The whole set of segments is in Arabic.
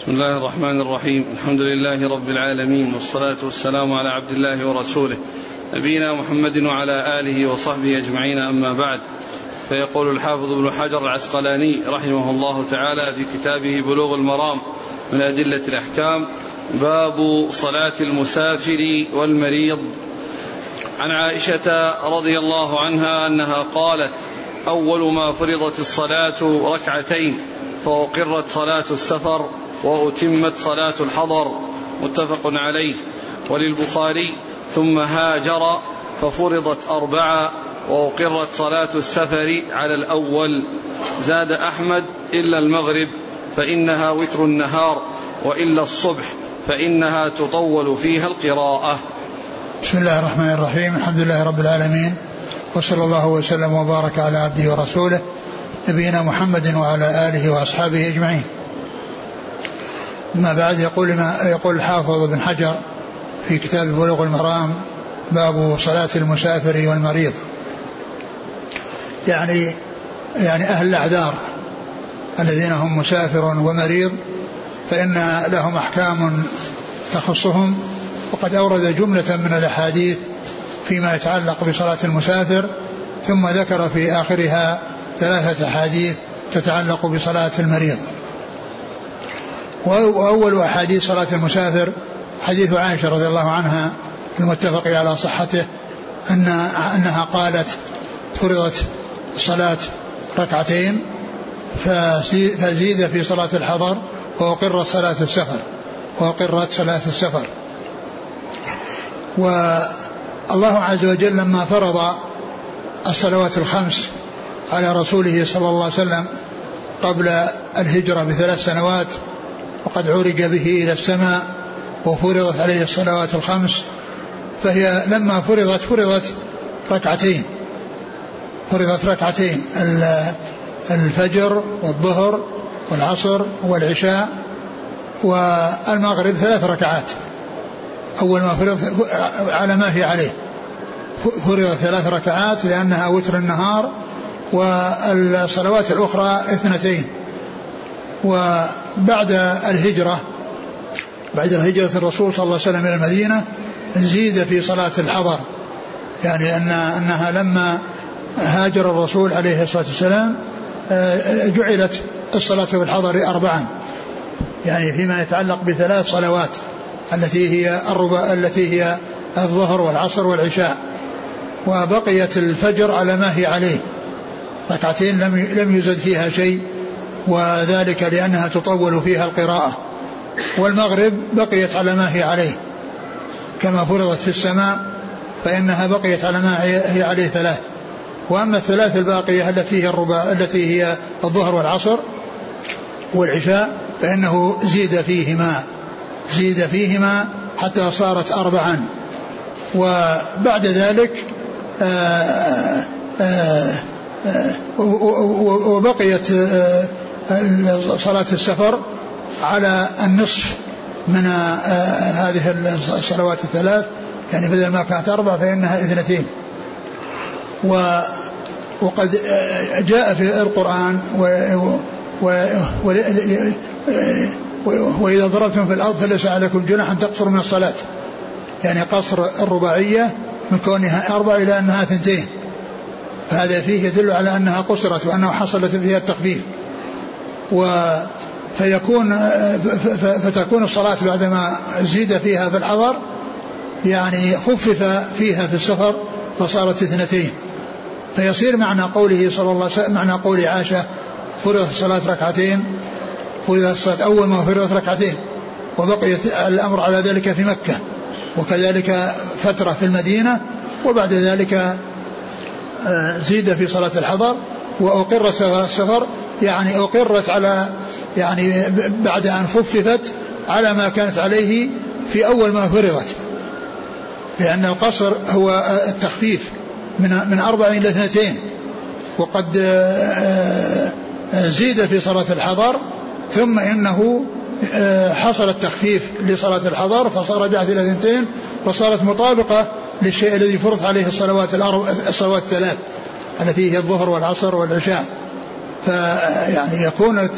بسم الله الرحمن الرحيم. الحمد لله رب العالمين والصلاة والسلام على عبد الله ورسوله نبينا محمد وعلى آله وصحبه أجمعين أما بعد. فيقول الحافظ ابن حجر العسقلاني رحمه الله تعالى في كتابه بلوغ المرام من أدلة الأحكام باب صلاة المسافر والمريض. عن عائشة رضي الله عنها أنها قالت أول ما فرضت الصلاة ركعتين فأقرت صلاة السفر وأتمت صلاة الحضر متفق عليه وللبخاري ثم هاجر ففرضت أربعة وأقرت صلاة السفر على الأول. زاد أحمد إلا المغرب فإنها وتر النهار وإلا الصبح فإنها تطول فيها القراءة. بسم الله الرحمن الرحيم الحمد لله رب العالمين وصلى الله وسلم وبارك على عبده ورسوله نبينا محمد وعلى آله وأصحابه أجمعين. أما بعد يقول ما يقول الحافظ بن حجر في كتاب بلوغ المرام باب صلاة المسافر والمريض. يعني يعني أهل الأعذار الذين هم مسافر ومريض فإن لهم أحكام تخصهم وقد أورد جملة من الأحاديث فيما يتعلق بصلاة المسافر ثم ذكر في آخرها ثلاثة أحاديث تتعلق بصلاة المريض. وأول أحاديث صلاة المسافر حديث عائشة رضي الله عنها المتفق على صحته أن أنها قالت فرضت صلاة ركعتين فزيد في صلاة الحضر وأقرت صلاة السفر وأقرت صلاة السفر. والله عز وجل لما فرض الصلوات الخمس على رسوله صلى الله عليه وسلم قبل الهجرة بثلاث سنوات وقد عرج به إلى السماء وفرضت عليه الصلوات الخمس فهي لما فرضت فرضت ركعتين. فرضت ركعتين الفجر والظهر والعصر والعشاء والمغرب ثلاث ركعات. أول ما فرض على ما هي عليه. فرضت ثلاث ركعات لأنها وتر النهار والصلوات الأخرى اثنتين. وبعد الهجرة بعد الهجرة الرسول صلى الله عليه وسلم إلى المدينة زيد في صلاة الحضر. يعني أن أنها لما هاجر الرسول عليه الصلاة والسلام آه، جعلت الصلاة في الحضر أربعا. يعني فيما يتعلق بثلاث صلوات التي هي الربع التي هي الظهر والعصر والعشاء. وبقيت الفجر على ما هي عليه. ركعتين لم لم يزد فيها شيء. وذلك لأنها تطول فيها القراءة. والمغرب بقيت على ما هي عليه. كما فرضت في السماء فإنها بقيت على ما هي عليه ثلاث. وأما الثلاث الباقية التي هي الربع التي هي الظهر والعصر والعشاء فإنه زيد فيهما زيد فيهما حتى صارت أربعا. وبعد ذلك آآ آآ آآ وبقيت صلاة السفر على النصف من هذه الصلوات الثلاث يعني بدل ما كانت أربع فإنها اثنتين. و وقد جاء في القرآن و و و وإذا ضربتم في الأرض فليس عليكم جناح أن تقصروا من الصلاة. يعني قصر الرباعية من كونها أربع إلى أنها ثنتين فهذا فيه يدل على أنها قصرت وأنه حصلت فيها التخفيف. و فيكون فتكون الصلاة بعدما زيد فيها في الحضر يعني خفف فيها في السفر فصارت اثنتين. فيصير معنى قوله صلى الله عليه وسلم معنى قول عائشة فرضت الصلاة ركعتين فرضت الصلاة أول ما فرضت ركعتين وبقي الأمر على ذلك في مكة وكذلك فترة في المدينة وبعد ذلك آه، زيد في صلاة الحضر وأقر السفر يعني أقرت على يعني بعد أن خففت على ما كانت عليه في أول ما فرضت. لأن القصر هو التخفيف من من أربع إلى اثنتين. وقد آه، آه، زيد في صلاة الحضر ثم إنه حصل التخفيف لصلاة الحضر فصار رجعت إلى اثنتين فصارت مطابقة للشيء الذي فرض عليه الصلوات الأربع الصلوات الثلاث التي هي الظهر والعصر والعشاء. فيعني يكون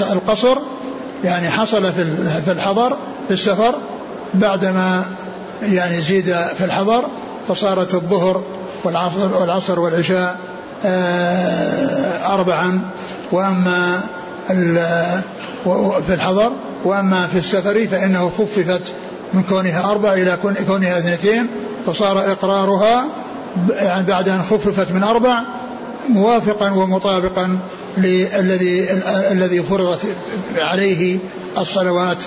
القصر يعني حصل في الحضر في السفر بعدما يعني زيد في الحضر فصارت الظهر والعصر والعصر والعشاء آه، أربعا. وأما في الحضر وأما في السفر فإنه خففت من كونها أربع إلى كونها اثنتين فصار إقرارها يعني بعد أن خففت من أربع موافقا ومطابقا للذي الذي فرضت عليه الصلوات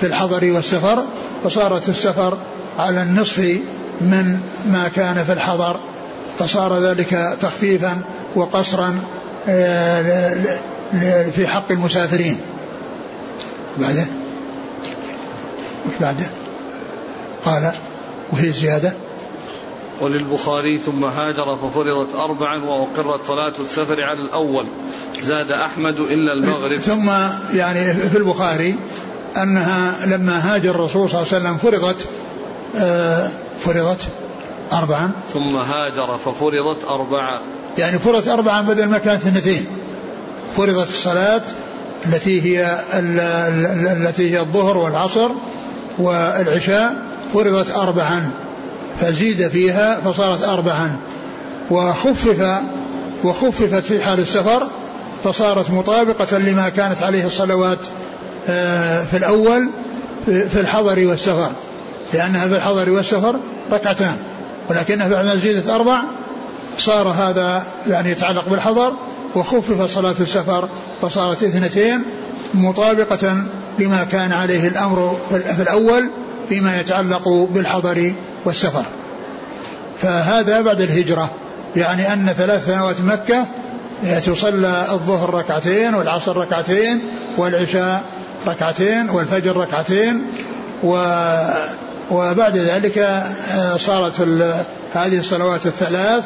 في الحضر والسفر فصارت السفر على النصف من ما كان في الحضر فصار ذلك تخفيفا وقصرا آه، في حق المسافرين. بعده؟ وش بعده؟ قال وفي زيادة؟ وللبخاري ثم هاجر ففرضت أربعا وأقرت صلاة السفر على الأول. زاد أحمد إلا المغرب. ثم يعني في البخاري أنها لما هاجر الرسول صلى الله عليه وسلم فرضت آه فرضت أربعا. ثم هاجر ففرضت أربعا. يعني فرضت أربعا بدل ما كانت اثنتين. فرضت الصلاة التي هي التي هي الظهر والعصر والعشاء فرضت أربعا. فزيد فيها فصارت أربعا. وخفف وخففت في حال السفر فصارت مطابقة لما كانت عليه الصلوات آه، في الأول في الحضر والسفر. لأنها في الحضر والسفر ركعتان. ولكنها بعد زيدت أربع صار هذا يعني يتعلق بالحضر وخفف صلاة السفر فصارت اثنتين مطابقة لما كان عليه الأمر في الأول فيما يتعلق بالحضر والسفر. فهذا بعد الهجرة يعني أن ثلاث سنوات مكة تصلى الظهر ركعتين والعصر ركعتين والعشاء ركعتين والفجر ركعتين و وبعد ذلك آه، صارت هذه الصلوات الثلاث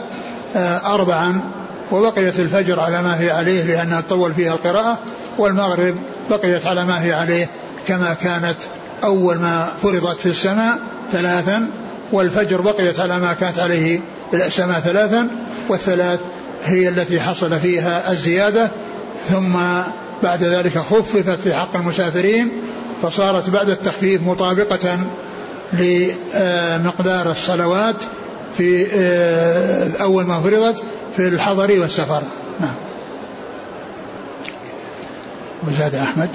آه، أربعا وبقيت الفجر على ما هي عليه لأنها تطول فيها القراءة والمغرب بقيت على ما هي عليه كما كانت أول ما فرضت في السماء ثلاثا والفجر بقيت على ما كانت عليه السماء ثلاثا والثلاث هي التي حصل فيها الزيادة. ثم بعد ذلك خففت في حق المسافرين فصارت بعد التخفيف مطابقة لمقدار الصلوات في آه، أول ما فرضت في الحضر والسفر. نعم. وزاد أحمد.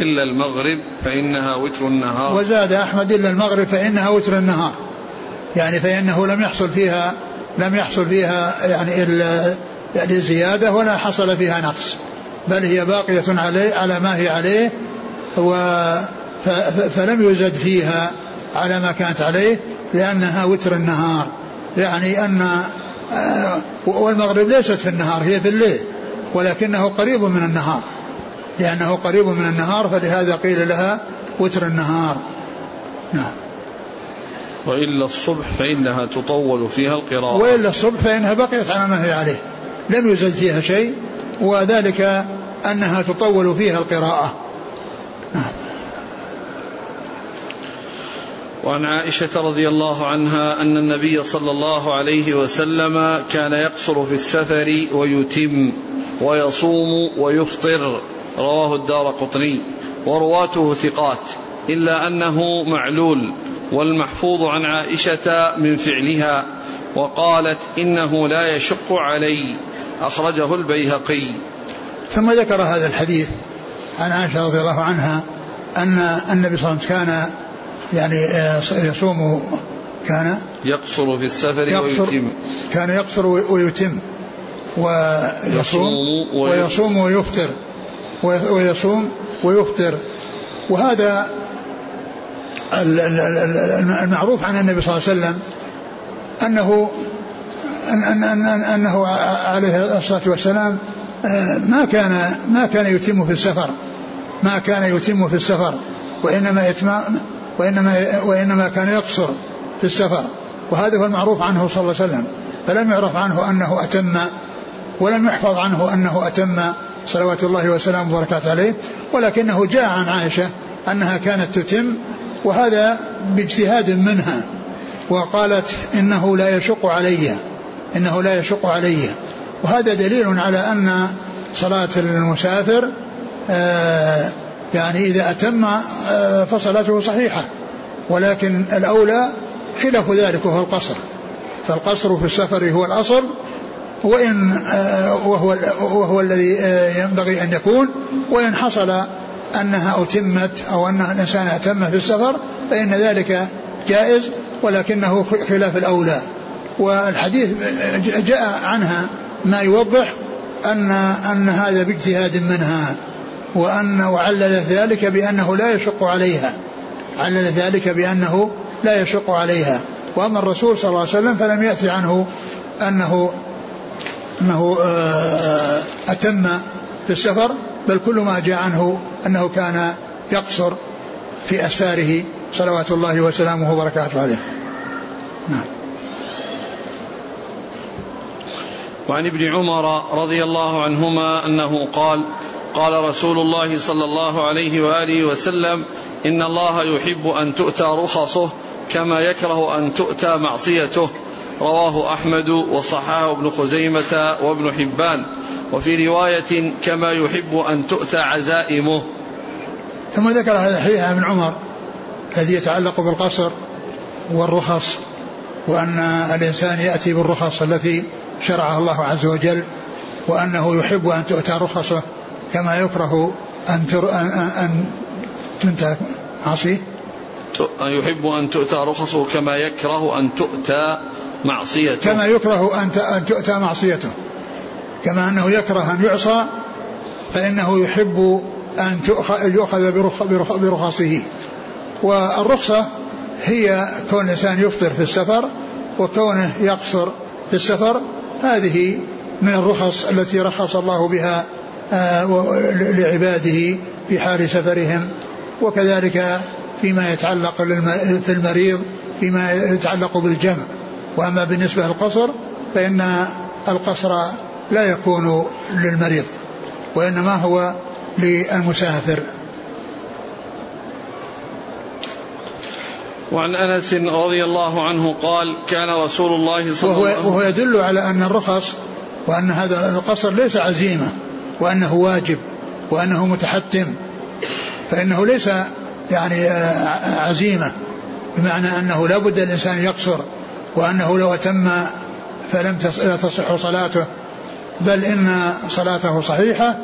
إلا المغرب فإنها وتر النهار. وزاد أحمد إلا المغرب فإنها وتر النهار. يعني فإنه لم يحصل فيها لم يحصل فيها يعني يعني زيادة ولا حصل فيها نقص. بل هي باقية عليه على ما هي عليه و فلم يزد فيها على ما كانت عليه لأنها وتر النهار. يعني أن آه، والمغرب ليست في النهار هي في الليل ولكنه قريب من النهار. لأنه قريب من النهار فلهذا قيل لها وتر النهار. نعم. وإلا الصبح فإنها تطول فيها القراءة. وإلا الصبح فإنها بقيت على ما هي عليه. لم يزد فيها شيء وذلك أنها تطول فيها القراءة. نعم. وعن عائشة رضي الله عنها أن النبي صلى الله عليه وسلم كان يقصر في السفر ويتم ويصوم ويفطر. رواه الدار قطني. ورواته ثقات. إلا أنه معلول. والمحفوظ عن عائشة من فعلها. وقالت إنه لا يشق علي. أخرجه البيهقي. ثم ذكر هذا الحديث عن عائشة رضي الله عنها أن النبي صلى الله عليه وسلم كان يعني آه، يصوم كان يقصر في السفر يقصر ويتم. كان يقصر ويتم. ويصوم ويصوم ويفطر. ويصوم ويفطر. وهذا المعروف عن النبي صلى الله عليه وسلم أنه أن أن أن أنه عليه الصلاة والسلام آه، ما كان ما كان يتم في السفر. ما كان يتم في السفر وإنما وإنما وإنما كان يقصر في السفر. وهذا هو المعروف عنه صلى الله عليه وسلم. فلم يعرف عنه أنه أتم ولم يحفظ عنه أنه أتم صلوات الله وسلامه وبركاته عليه ولكنه جاء عن عائشة أنها كانت تتم وهذا باجتهاد منها وقالت إنه لا يشق علي إنه لا يشق علي. وهذا دليل على أن صلاة المسافر آه يعني إذا أتم آه، فصلاته صحيحة ولكن الأولى خلاف ذلك وهو القصر. فالقصر في السفر هو الأصل وإن آه، وهو وهو الذي آه، ينبغي أن يكون وإن حصل أنها أتمت أو أن الإنسان أتم في السفر فإن ذلك جائز ولكنه خلاف الأولى. والحديث جاء عنها ما يوضح أن أن هذا باجتهاد منها. وأن وعلل ذلك بأنه لا يشق عليها. علل ذلك بأنه لا يشق عليها. وأما الرسول صلى الله عليه وسلم فلم يأتي عنه أنه أنه آه، أتم في السفر بل كل ما جاء عنه أنه كان يقصر في أسفاره صلوات الله وسلامه وبركاته عليه. نعم. وعن ابن عمر رضي الله عنهما أنه قال قال رسول الله صلى الله عليه وآله وسلم إن الله يحب أن تؤتى رخصه كما يكره أن تؤتى معصيته. رواه أحمد وصححه ابن خزيمة وابن حبان. وفي رواية كما يحب أن تؤتى عزائمه. ثم ذكر هذا الحديث عن عمر الذي يتعلق بالقصر والرخص وأن الإنسان يأتي بالرخص التي شرعها الله عز وجل وأنه يحب أن تؤتى رخصه. كما يكره أن تر أن, أن تنتهك عصيه يحب أن تؤتى رخصه كما يكره أن تؤتى معصيته. كما يكره أن أن تؤتى معصيته. كما أنه يكره أن يعصى فإنه يحب أن يؤخذ برخصه. والرخصة هي كون الإنسان يفطر في السفر وكونه يقصر في السفر. هذه من الرخص التي رخص الله بها لعباده في حال سفرهم وكذلك فيما يتعلق في المريض فيما يتعلق بالجمع. وأما بالنسبة للقصر فإن القصر لا يكون للمريض وإنما هو للمسافر. وعن أنس رضي الله عنه قال كان رسول الله صلى الله عليه وسلم وهو يدل على أن الرخص وأن هذا القصر ليس عزيمة. وأنه واجب وأنه متحتم فإنه ليس يعني آه، عزيمة بمعنى أنه لا بد الإنسان يقصر وأنه لو أتم فلم تصح صلاته بل إن صلاته صحيحة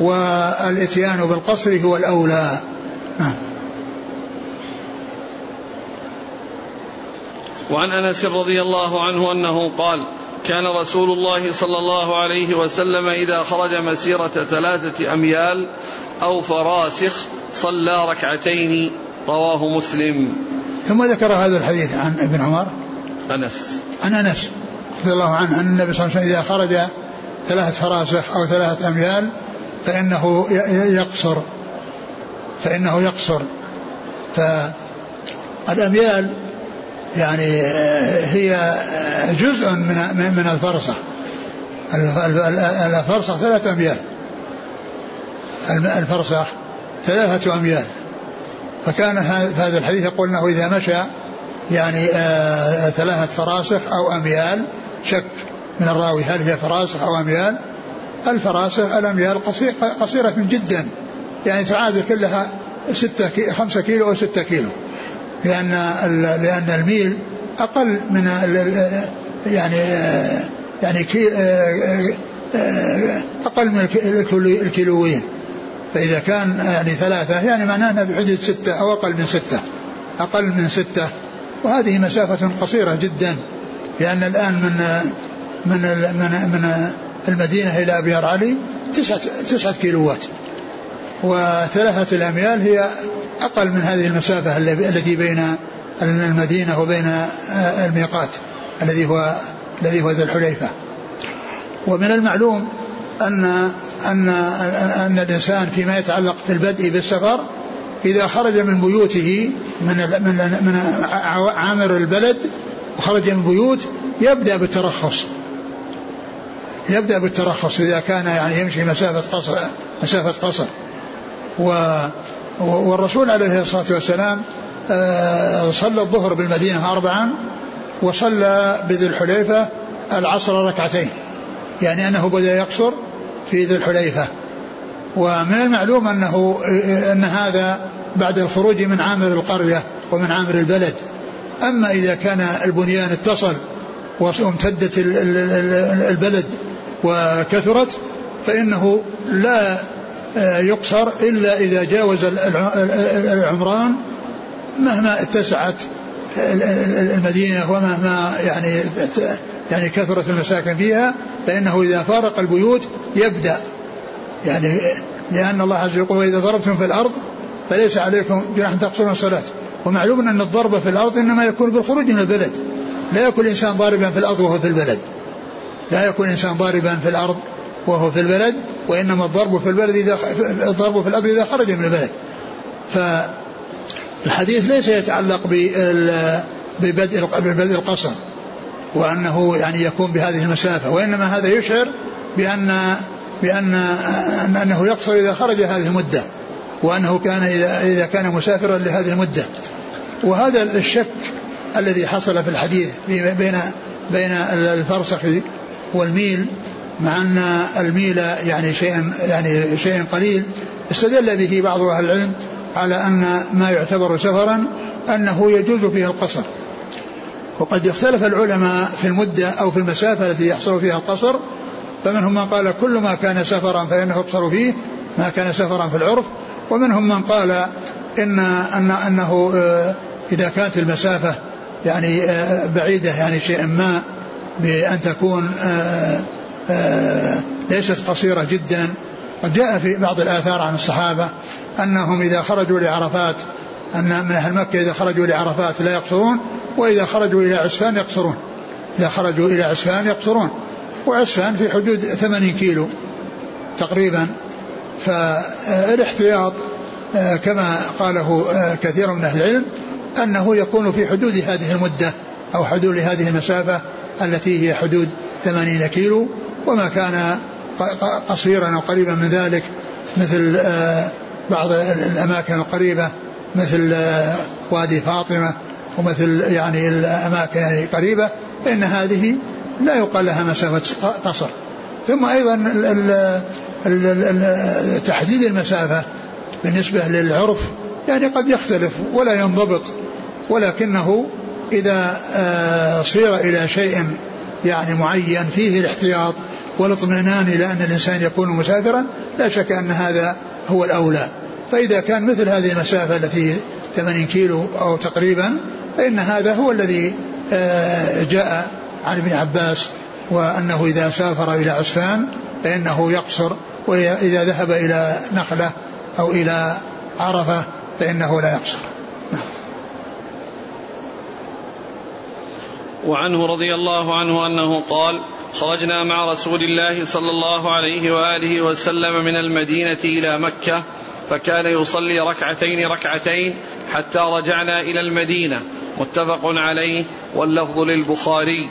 والإتيان بالقصر هو الأولى. نعم. وعن أنس رضي الله عنه أنه قال كان رسول الله صلى الله عليه وسلم إذا خرج مسيرة ثلاثة أميال أو فراسخ صلى ركعتين رواه مسلم. ثم ذكر هذا الحديث عن ابن عمر. أنس. عن أنس رضي الله عنه أن النبي صلى الله عليه وسلم إذا خرج ثلاث فراسخ أو ثلاثة أميال فإنه يقصر. فإنه يقصر. فالأميال يعني هي جزء من من الفرصة الفرصة ثلاثة أميال. الفرصة ثلاثة أميال. فكان هذا الحديث يقول أنه إذا مشى يعني آه ثلاثة فراسخ أو أميال شك من الراوي هل هي فراسخ أو أميال. الفراسخ الأميال قصيرة جدا. يعني تعادل كلها ستة خمسة كيلو أو ستة كيلو. لأن لأن الميل أقل من يعني يعني أقل من الكيلوين. فإذا كان يعني ثلاثة يعني معناه أنه بحدود ستة أو أقل من ستة. أقل من ستة. وهذه مسافة قصيرة جدا لأن الآن من من من من المدينة إلى أبيار علي تسعة تسعة كيلوات. وثلاثة الأميال هي أقل من هذه المسافة التي بين المدينة وبين آه، الميقات الذي هو الذي هو ذي الحليفة. ومن المعلوم أن أن أن الإنسان فيما يتعلق في البدء بالسفر إذا خرج من بيوته من من من عامر البلد وخرج من بيوت يبدأ بالترخص. يبدأ بالترخص إذا كان يعني يمشي مسافة قصر مسافة قصر. و والرسول عليه الصلاة والسلام آه، صلى الظهر بالمدينة أربعا وصلى بذي الحليفة العصر ركعتين. يعني أنه بدأ يقصر في ذي الحليفة. ومن المعلوم أنه أن هذا بعد الخروج من عامر القرية ومن عامر البلد. أما إذا كان البنيان اتصل وامتدت البلد وكثرت فإنه لا يقصر إلا إذا جاوز العمران مهما اتسعت المدينة ومهما يعني يعني كثرت المساكن فيها فإنه إذا فارق البيوت يبدأ. يعني لأن الله عز وجل وإذا ضربتم في الأرض فليس عليكم جناح أن تقصروا الصلاة. ومعلوم أن الضرب في الأرض إنما يكون بالخروج من البلد. لا يكون الإنسان ضاربا في الأرض وهو في البلد. لا يكون الإنسان ضاربا في الأرض وهو في البلد. وإنما الضرب في البلد إذا الضرب في الأرض إذا خرج من البلد. فالحديث ليس يتعلق ببدء ببدء القصر وأنه يعني يكون بهذه المسافة وإنما هذا يشعر بأن بأن أنه يقصر إذا خرج هذه المدة وأنه كان إذا إذا كان مسافرا لهذه المدة. وهذا الشك الذي حصل في الحديث بين بين الفرسخ والميل مع أن الميل يعني شيء يعني شيء قليل استدل به بعض أهل العلم على أن ما يعتبر سفرا أنه يجوز فيه القصر. وقد اختلف العلماء في المدة أو في المسافة التي يحصل فيها القصر فمنهم من قال كل ما كان سفرا فإنه يقصر فيه ما كان سفرا في العرف ومنهم من قال إن أن أنه آه، إذا كانت المسافة يعني آه، بعيدة يعني شيء ما بأن تكون آه، ليست قصيرة جدا. قد جاء في بعض الآثار عن الصحابة أنهم إذا خرجوا لعرفات أن من أهل مكة إذا خرجوا لعرفات لا يقصرون وإذا خرجوا إلى عسفان يقصرون. إذا خرجوا إلى عسفان يقصرون. وعسفان في حدود 80 كيلو تقريبا. فالاحتياط آه، كما قاله آه، كثير من أهل العلم أنه يكون في حدود هذه المدة. أو حدود هذه المسافة التي هي حدود 80 كيلو وما كان قصيرا أو قريبا من ذلك مثل آه، بعض الأماكن القريبة مثل وادي فاطمة ومثل يعني الأماكن يعني قريبة فإن هذه لا يقال لها مسافة قصر. ثم أيضا تحديد المسافة بالنسبة للعرف يعني قد يختلف ولا ينضبط ولكنه إذا آه، صير إلى شيء يعني معين فيه الاحتياط والاطمئنان إلى أن الإنسان يكون مسافرا لا شك أن هذا هو الأولى. فإذا كان مثل هذه المسافة التي 80 كيلو أو تقريبا فإن هذا هو الذي آه، جاء عن ابن عباس وأنه إذا سافر إلى عسفان فإنه يقصر وإذا ذهب إلى نخلة أو إلى عرفة فإنه لا يقصر. وعنه رضي الله عنه أنه قال خرجنا مع رسول الله صلى الله عليه وآله وسلم من المدينة إلى مكة فكان يصلي ركعتين ركعتين حتى رجعنا إلى المدينة. متفق عليه واللفظ للبخاري.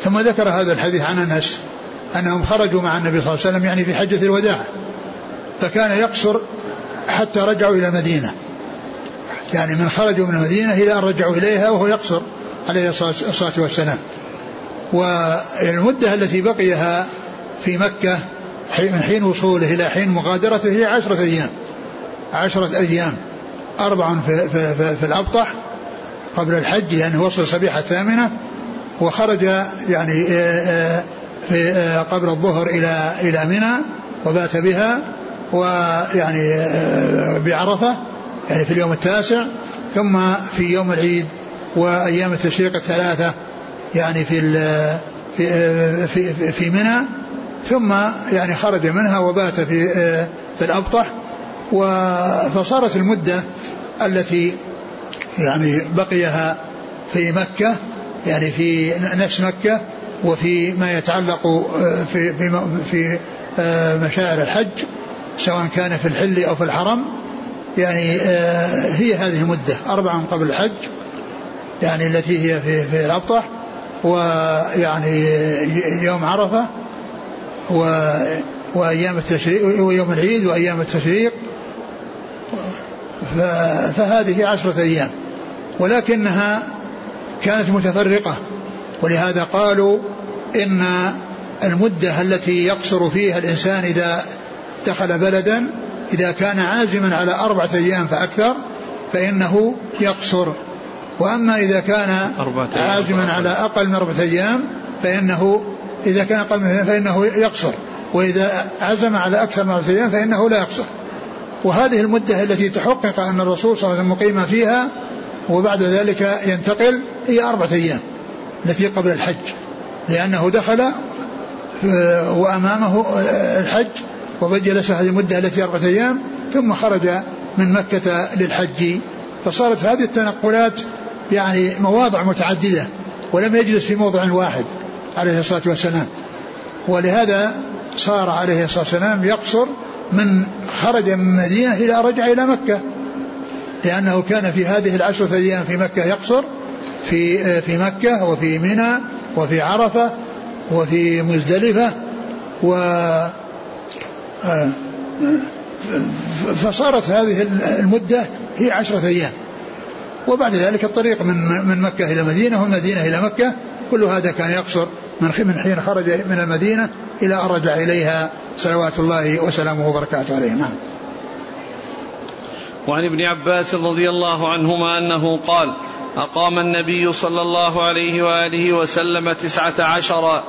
ثم ذكر هذا الحديث عن أنس أنهم خرجوا مع النبي صلى الله عليه وسلم يعني في حجة الوداع فكان يقصر حتى رجعوا إلى المدينة. يعني من خرجوا من المدينة إلى أن رجعوا إليها وهو يقصر. عليه الصلاة والسلام. والمدة التي بقيها في مكة من حين وصوله إلى حين مغادرته هي عشرة أيام. عشرة أيام. أربع في, في, في, في الأبطح قبل الحج لأنه وصل صبيحة الثامنة وخرج يعني آه، آه، في آه، قبل الظهر إلى إلى منى وبات بها ويعني بعرفة يعني في اليوم التاسع ثم في يوم العيد وأيام التشريق الثلاثة يعني في في في, في منى ثم يعني خرج منها وبات في في الأبطح فصارت المدة التي يعني بقيها في مكة يعني في نفس مكة وفي ما يتعلق في في في مشاعر الحج سواء كان في الحل أو في الحرم يعني هي هذه المدة أربعة قبل الحج. يعني التي هي في في الأبطح ويعني يوم عرفة و وأيام التشريق ويوم العيد وأيام التشريق. فهذه عشرة أيام ولكنها كانت متفرقة. ولهذا قالوا إن المدة التي يقصر فيها الإنسان إذا دخل بلدا إذا كان عازما على أربعة أيام فأكثر فإنه يقصر وأما إذا كان عازما على أقل من أربعة أيام فإنه إذا كان أقل من فإنه يقصر. وإذا عزم على أكثر من أربعة أيام فإنه لا يقصر. وهذه المدة التي تحقق أن الرسول صلى الله عليه وسلم مقيم فيها وبعد ذلك ينتقل هي أربعة أيام التي قبل الحج. لأنه دخل آه، وأمامه آه، الحج وجلس هذه المدة التي أربعة أيام ثم خرج من مكة للحج. فصارت هذه التنقلات يعني مواضع متعددة ولم يجلس في موضع واحد عليه الصلاة والسلام. ولهذا صار عليه الصلاة والسلام يقصر من خرج من المدينة إلى رجع إلى مكة. لأنه كان في هذه العشرة أيام في مكة يقصر في في مكة وفي منى وفي عرفة وفي مزدلفة و فصارت هذه المدة هي عشرة أيام. وبعد ذلك الطريق من من مكة إلى المدينة والمدينة إلى مكة. كل هذا كان يقصر من من حين خرج من المدينة إلى أن رجع إليها صلوات الله وسلامه وبركاته عليه. نعم. وعن ابن عباس رضي الله عنهما أنه قال أقام النبي صلى الله عليه وآله وسلم تسعة عشر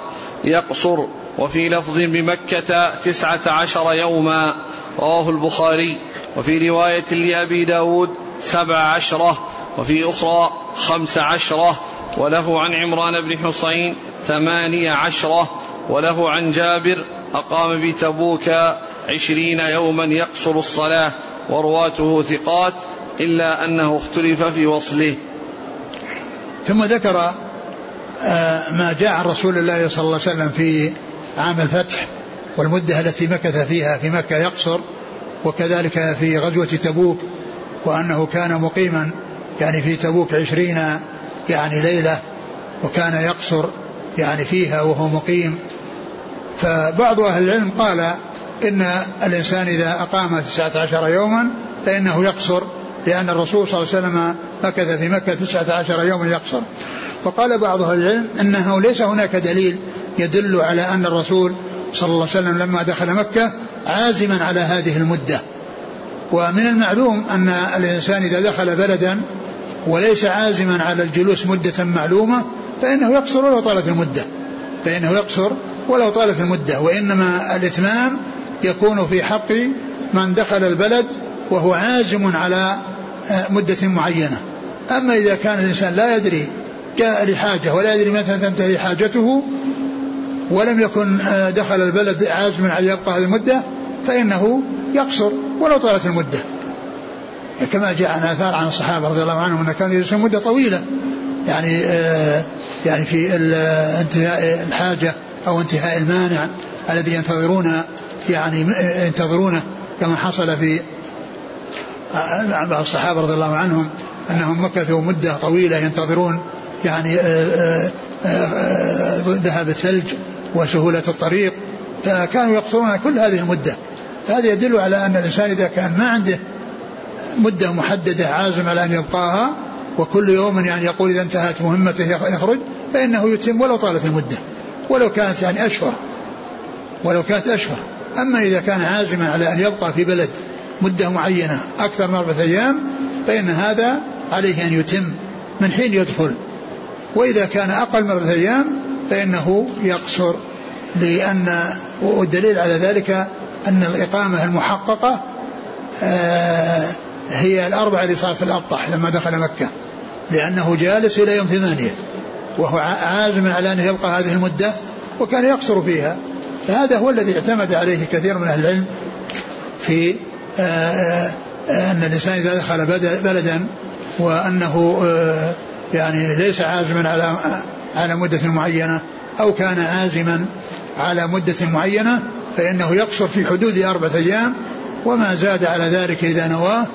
يقصر وفي لفظ بمكة تسعة عشر يوما. رواه البخاري. وفي رواية لأبي داود سبع عشرة. وفي أخرى خمس عشرة وله عن عمران بن حصين ثمانية عشرة وله عن جابر أقام بتبوك عشرين يوما يقصر الصلاة ورواته ثقات إلا أنه اختلف في وصله. ثم ذكر آه، ما جاء عن رسول الله صلى الله عليه وسلم في عام الفتح والمدة التي مكث فيها في مكة يقصر وكذلك في غزوة تبوك وأنه كان مقيما يعني في تبوك عشرين يعني ليلة وكان يقصر يعني فيها وهو مقيم. فبعض أهل العلم قال إن الإنسان إذا أقام تسعة عشر يوما فإنه يقصر لأن الرسول صلى الله عليه وسلم مكث في مكة تسعة عشر يوما يقصر. وقال بعض أهل العلم أنه ليس هناك دليل يدل على أن الرسول صلى الله عليه وسلم لما دخل مكة عازما على هذه المدة. ومن المعلوم أن الإنسان إذا دخل بلدا وليس عازما على الجلوس مدة معلومة فإنه يقصر ولو طالت المدة. فإنه يقصر ولو طالت المدة وإنما الإتمام يكون في حق من دخل البلد وهو عازم على آه، مدة معينة. أما إذا كان الإنسان لا يدري جاء لحاجة ولا يدري متى تنتهي حاجته ولم يكن آه، دخل البلد عازما على يبقى هذه المدة فإنه يقصر. ولو طالت المدة. كما جاء عن آثار عن الصحابة رضي الله عنهم أنه كانوا يجلسون مدة طويلة. يعني آه يعني في انتهاء الحاجة أو انتهاء المانع الذي ينتظرون يعني ينتظرونه كما حصل في بعض الصحابة رضي الله عنهم أنهم مكثوا مدة طويلة ينتظرون يعني آه، آه، آه، ذهاب الثلج وسهولة الطريق. فكانوا يقصرون كل هذه المدة. هذا يدل على أن الإنسان إذا كان ما عنده مدة محددة عازم على أن يبقاها وكل يوم يعني يقول إذا انتهت مهمته يخرج فإنه يتم ولو طالت المدة ولو كانت يعني أشهر ولو كانت أشهر. أما إذا كان عازما على أن يبقى في بلد مدة معينة أكثر من أربعة أيام فإن هذا عليه أن يتم من حين يدخل. وإذا كان أقل من أربعة أيام فإنه يقصر لأن والدليل على ذلك أن الإقامة المحققة آه، هي صارت في الأبطح لما دخل مكة لأنه جالس إلى يوم ثمانية وهو عازم على أن يبقى هذه المدة وكان يقصر فيها. فهذا هو الذي اعتمد عليه كثير من أهل العلم في آه، آه، أن الإنسان إذا دخل بلدا وأنه يعني ليس عازما على على مدة معينة أو كان عازما على مدة معينة فإنه يقصر في حدود أربعة أيام وما زاد على ذلك إذا نواه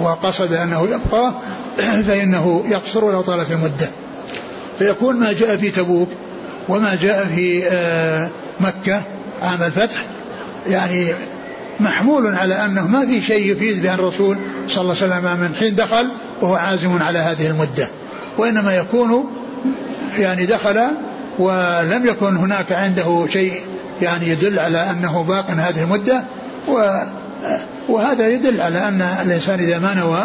وقصد أنه يبقى فإنه يقصر ولو طالت المدة فيكون ما جاء في تبوك وما جاء في آه، مكة عام الفتح يعني محمول على أنه ما في شيء يفيد بأن الرسول صلى الله عليه وسلم من حين دخل وهو عازم على هذه المدة. وإنما يكون يعني دخل ولم يكن هناك عنده شيء يعني يدل على أنه باق هذه المدة وهذا يدل على أن الإنسان إذا ما نوى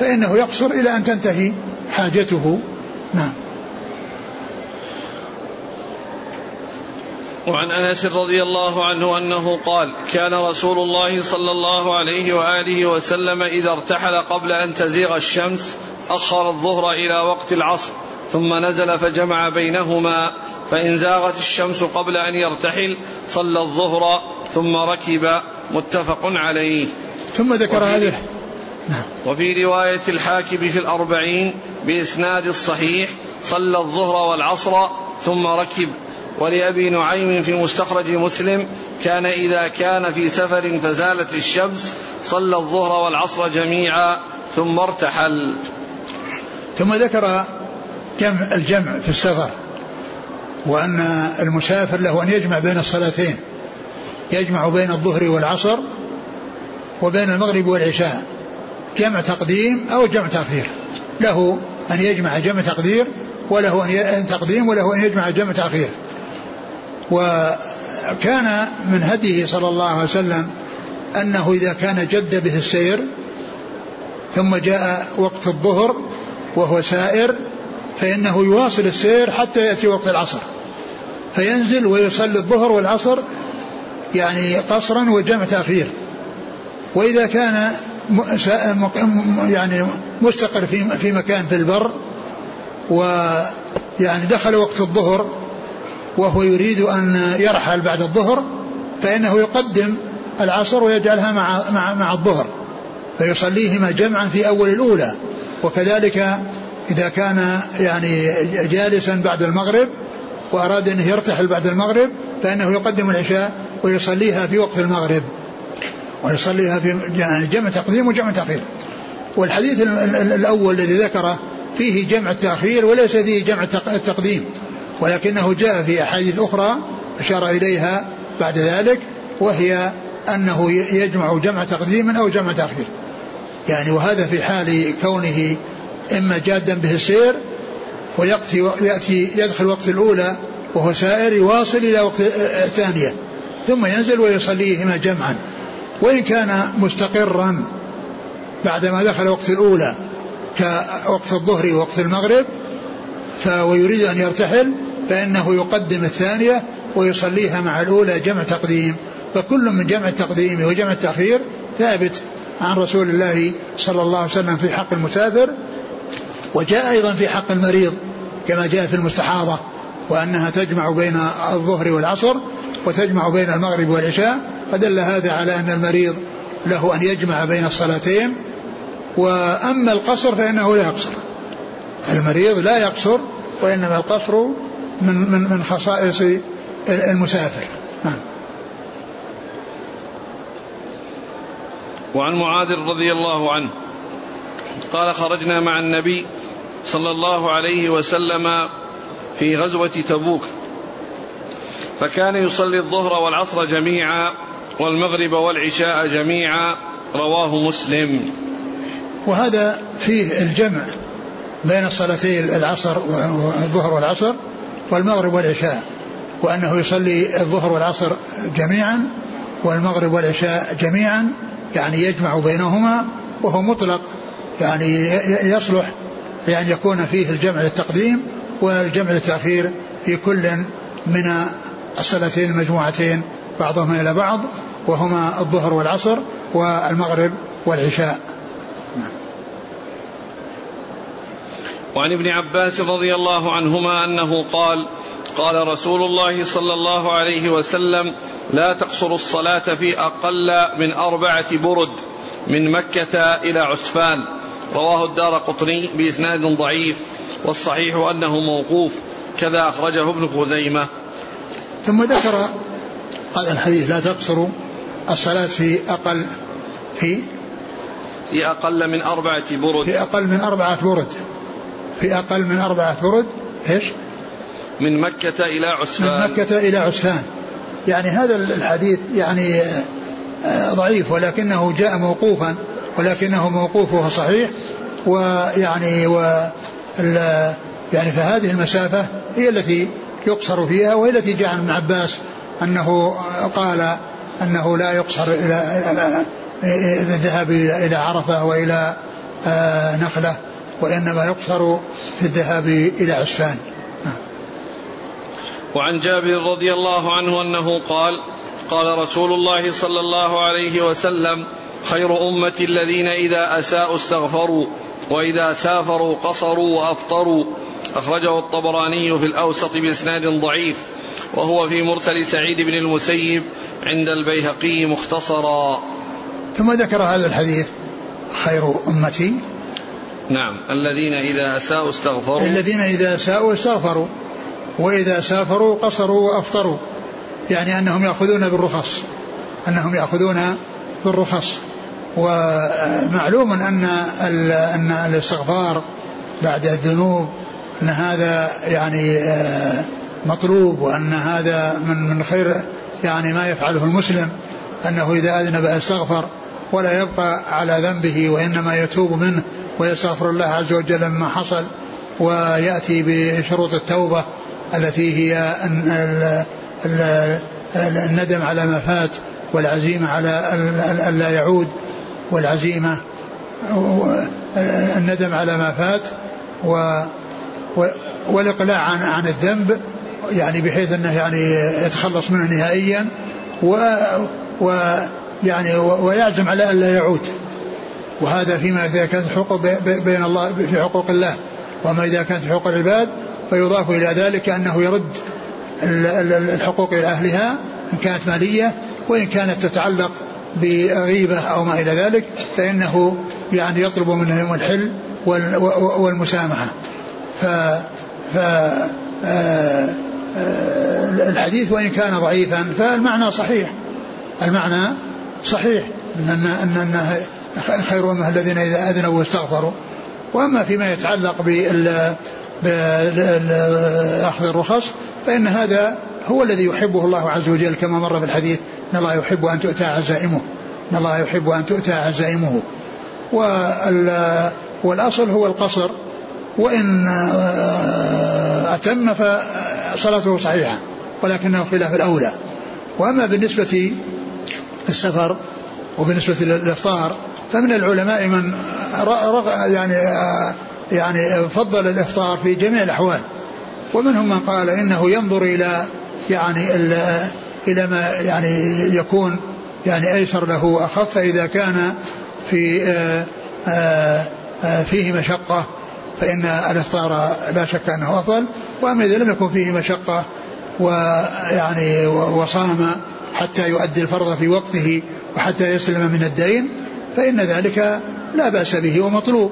فإنه يقصر إلى أن تنتهي حاجته. نعم. وعن أنس رضي الله عنه أنه قال كان رسول الله صلى الله عليه وآله وسلم إذا ارتحل قبل أن تزيغ الشمس أخر الظهر إلى وقت العصر. ثم نزل فجمع بينهما فإن زاغت الشمس قبل أن يرتحل صلى الظهر ثم ركب متفق عليه ثم ذكر هذه. وفي رواية الحاكم في الأربعين بإسناد الصحيح صلى الظهر والعصر ثم ركب ولأبي نعيم في مستخرج مسلم كان إذا كان في سفر فزالت الشمس صلى الظهر والعصر جميعا ثم ارتحل ثم ذكر جمع الجمع في السفر وأن المسافر له أن يجمع بين الصلاتين يجمع بين الظهر والعصر وبين المغرب والعشاء جمع تقديم أو جمع تأخير. له أن يجمع جمع تقدير وله أن تقديم وله أن يجمع جمع تأخير. وكان من هديه صلى الله عليه وسلم أنه إذا كان جد به السير ثم جاء وقت الظهر وهو سائر فإنه يواصل السير حتى يأتي وقت العصر. فينزل ويصلي الظهر والعصر يعني قصرا وجمع تأخير. وإذا كان يعني مستقر في في مكان في البر ويعني دخل وقت الظهر وهو يريد أن يرحل بعد الظهر فإنه يقدم العصر ويجعلها مع مع مع الظهر فيصليهما جمعا في أول الأولى. وكذلك إذا كان يعني جالسا بعد المغرب وأراد أنه يرتحل بعد المغرب فإنه يقدم العشاء ويصليها في وقت المغرب ويصليها في يعني جمع تقديم وجمع تأخير. والحديث الأول الذي ذكره فيه جمع التأخير وليس فيه جمع التقديم ولكنه جاء في أحاديث أخرى أشار إليها بعد ذلك وهي أنه يجمع جمع تقديم أو جمع تأخير. يعني وهذا في حال كونه إما جادا به السير ويأتي يأتي يدخل وقت الأولى وهو سائر يواصل إلى وقت الثانية. ثم ينزل ويصليهما جمعا. وإن كان مستقرا بعدما دخل وقت الأولى كوقت الظهر ووقت المغرب ويريد أن يرتحل فإنه يقدم الثانية ويصليها مع الأولى جمع تقديم. فكل من جمع التقديم وجمع التأخير ثابت عن رسول الله صلى الله عليه وسلم في حق المسافر وجاء أيضا في حق المريض كما جاء في المستحاضة وأنها تجمع بين الظهر والعصر وتجمع بين المغرب والعشاء فدل هذا على أن المريض له أن يجمع بين الصلاتين. وأما القصر فإنه لا يقصر. المريض لا يقصر وإنما القصر من من من خصائص المسافر. نعم. وعن معاذ رضي الله عنه قال خرجنا مع النبي صلى الله عليه وسلم في غزوة تبوك. فكان يصلي الظهر والعصر جميعا والمغرب والعشاء جميعا رواه مسلم. وهذا فيه الجمع بين الصلاتي العصر والظهر والعصر والمغرب والعشاء وأنه يصلي الظهر والعصر جميعا والمغرب والعشاء جميعا يعني يجمع بينهما وهو مطلق يعني يصلح لأن يكون فيه الجمع للتقديم والجمع للتأخير في كل من الصلاتين المجموعتين بعضهما إلى بعض وهما الظهر والعصر والمغرب والعشاء. وعن ابن عباس رضي الله عنهما أنه قال قال رسول الله صلى الله عليه وسلم لا تقصر الصلاة في أقل من أربعة برد من مكة إلى عسفان. رواه الدار قطني بإسناد ضعيف والصحيح أنه موقوف كذا أخرجه ابن خزيمة. ثم ذكر هذا الحديث لا تقصر الصلاة في أقل في؟ في أقل من أربعة برد. في أقل من أربعة برد. في أقل من أربعة برد إيش؟ من مكة إلى عسفان. من مكة إلى عسفان. يعني هذا الحديث يعني آه، ضعيف ولكنه جاء موقوفا. ولكنه موقوفه صحيح ويعني و يعني فهذه المسافة هي التي يقصر فيها وهي التي جاء عن ابن عباس أنه قال أنه لا يقصر إلى الذهاب إلى عرفة وإلى آه، نخلة وإنما يقصر في الذهاب إلى عسفان وعن جابر رضي الله عنه أنه قال قال رسول الله صلى الله عليه وسلم خير أمتي الذين إذا أساءوا استغفروا وإذا سافروا قصروا وأفطروا. أخرجه الطبراني في الأوسط بإسناد ضعيف وهو في مرسل سعيد بن المسيب عند البيهقي مختصرا. ثم ذكر هذا الحديث خير أمتي. نعم الذين إذا أساءوا استغفروا. الذين إذا أساءوا استغفروا وإذا سافروا قصروا وأفطروا. يعني أنهم يأخذون بالرخص أنهم يأخذون بالرخص. ومعلوم أن أن الاستغفار بعد الذنوب أن هذا يعني آه، مطلوب وأن هذا من من خير يعني ما يفعله المسلم أنه إذا أذنب أستغفر ولا يبقى على ذنبه وإنما يتوب منه ويستغفر الله عز وجل مما حصل ويأتي بشروط التوبة التي هي الندم على ما فات والعزيمة على أن لا يعود. والعزيمة الندم على ما فات و والإقلاع عن عن الذنب يعني بحيث أنه يعني يتخلص منه نهائيا و, و يعني ويعزم على أن لا يعود. وهذا فيما إذا كانت حقوق بين الله في حقوق الله. وما إذا كانت حقوق العباد فيضاف إلى ذلك أنه يرد الحقوق إلى أهلها إن كانت مالية وإن كانت تتعلق بغيبة أو ما إلى ذلك فإنه يعني يطلب منهم الحل والمسامحة. ف, ف آه، آه، الحديث وإن كان ضعيفا فالمعنى صحيح. المعنى صحيح أن أن خير أمة الذين إذا أذنوا واستغفروا. وأما فيما يتعلق بأخذ الرخص فإن هذا هو الذي يحبه الله عز وجل كما مر في الحديث. إن الله يحب أن تؤتى عزائمه. إن الله يحب أن تؤتى عزائمه. والأصل هو القصر. وإن أتم فصلاته صحيحة ولكنه خلاف الأولى. وأما بالنسبة للسفر وبالنسبة للإفطار فمن العلماء من يعني يعني فضل الإفطار في جميع الأحوال. ومنهم من قال إنه ينظر إلى يعني إلى ما يعني يكون يعني أيسر له وأخف فإذا كان في آآ آآ فيه مشقة فإن الإفطار لا شك أنه أفضل. وأما إذا لم يكن فيه مشقة ويعني وصام حتى يؤدي الفرض في وقته وحتى يسلم من الدين فإن ذلك لا بأس به ومطلوب.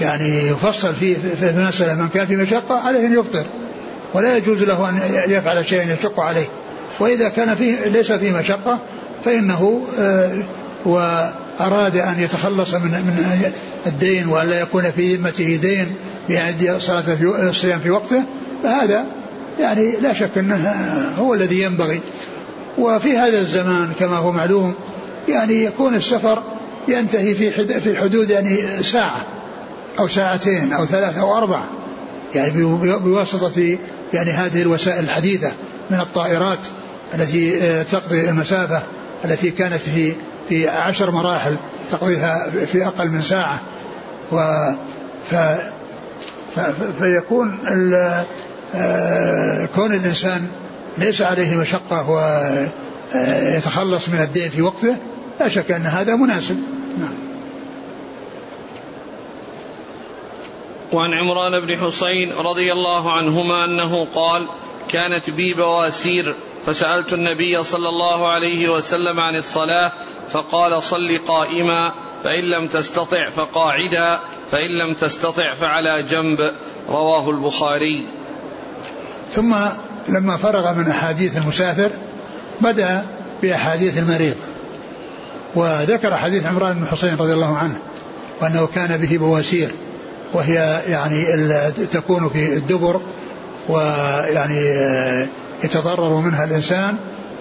يعني يفصل في في المسألة من كان في مشقة عليه أن يفطر. ولا يجوز له أن يفعل شيئا يشق عليه. وإذا كان فيه ليس فيه مشقة فإنه آه، وأراد أن يتخلص من من الدين وألا يكون في ذمته دين بأن صلاة الصيام في وقته فهذا يعني لا شك أنه هو الذي ينبغي. وفي هذا الزمان كما هو معلوم يعني يكون السفر ينتهي في في حدود يعني ساعة أو ساعتين أو ثلاث أو أربع يعني بواسطة يعني هذه الوسائل الحديثة من الطائرات. التي آه، تقضي المسافة التي كانت في في عشر مراحل تقضيها في أقل من ساعة. و ف فيكون آه، كون الإنسان ليس عليه مشقة ويتخلص من الدين في وقته لا شك أن هذا مناسب. نعم. وعن عمران بن حسين رضي الله عنهما أنه قال كانت بي بواسير فسألت النبي صلى الله عليه وسلم عن الصلاة فقال صل قائما فإن لم تستطع فقاعدا فإن لم تستطع فعلى جنب. رواه البخاري. ثم لما فرغ من أحاديث المسافر بدأ بأحاديث المريض. وذكر حديث عمران بن حسين رضي الله عنه وأنه كان به بواسير وهي يعني تكون في الدبر ويعني يتضرر منها الإنسان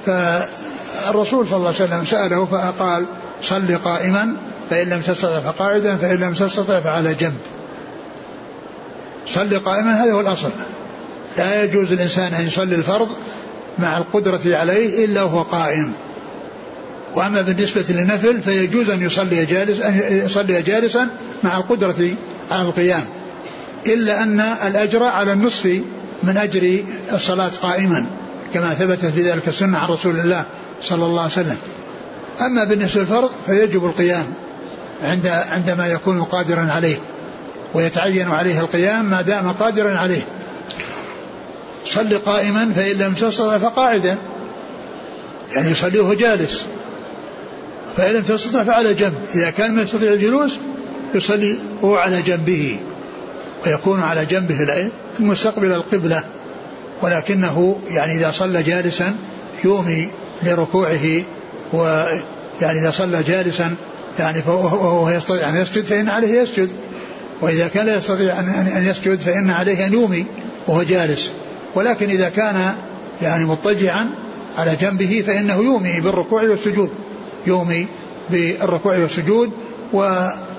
فالرسول صلى الله عليه وسلم سأله فقال صل قائما فإن لم تستطع فقاعدا فإن لم تستطع فعلى جنب. صل قائما هذا هو الأصل. لا يجوز الإنسان أن يصلي الفرض مع القدرة عليه إلا وهو قائم. وأما بالنسبة للنفل فيجوز أن يصلي جالس أن يصلي جالسا مع القدرة على القيام. إلا أن الأجر على النصف من أجر الصلاة قائما كما ثبتت في ذلك السنة عن رسول الله صلى الله عليه وسلم. أما بالنسبة للفرض فيجب القيام عند عندما يكون قادرا عليه ويتعين عليه القيام ما دام قادرا عليه. صل قائما فإن لم تستطع فقاعدا. يعني يصليه جالس. فإن لم تستطع فعلى جنب. إذا كان ما يستطيع الجلوس يصلي هو على جنبه. ويكون على جنبه المستقبل القبلة. ولكنه يعني إذا صلى جالسا يومي لركوعه ويعني إذا صلى جالسا يعني وهو يستطيع أن يسجد فإن عليه يسجد. وإذا كان لا يستطيع أن يسجد فإن عليه أن يومي وهو جالس. ولكن إذا كان يعني مضطجعا على جنبه فإنه يومي بالركوع والسجود. يومي بالركوع والسجود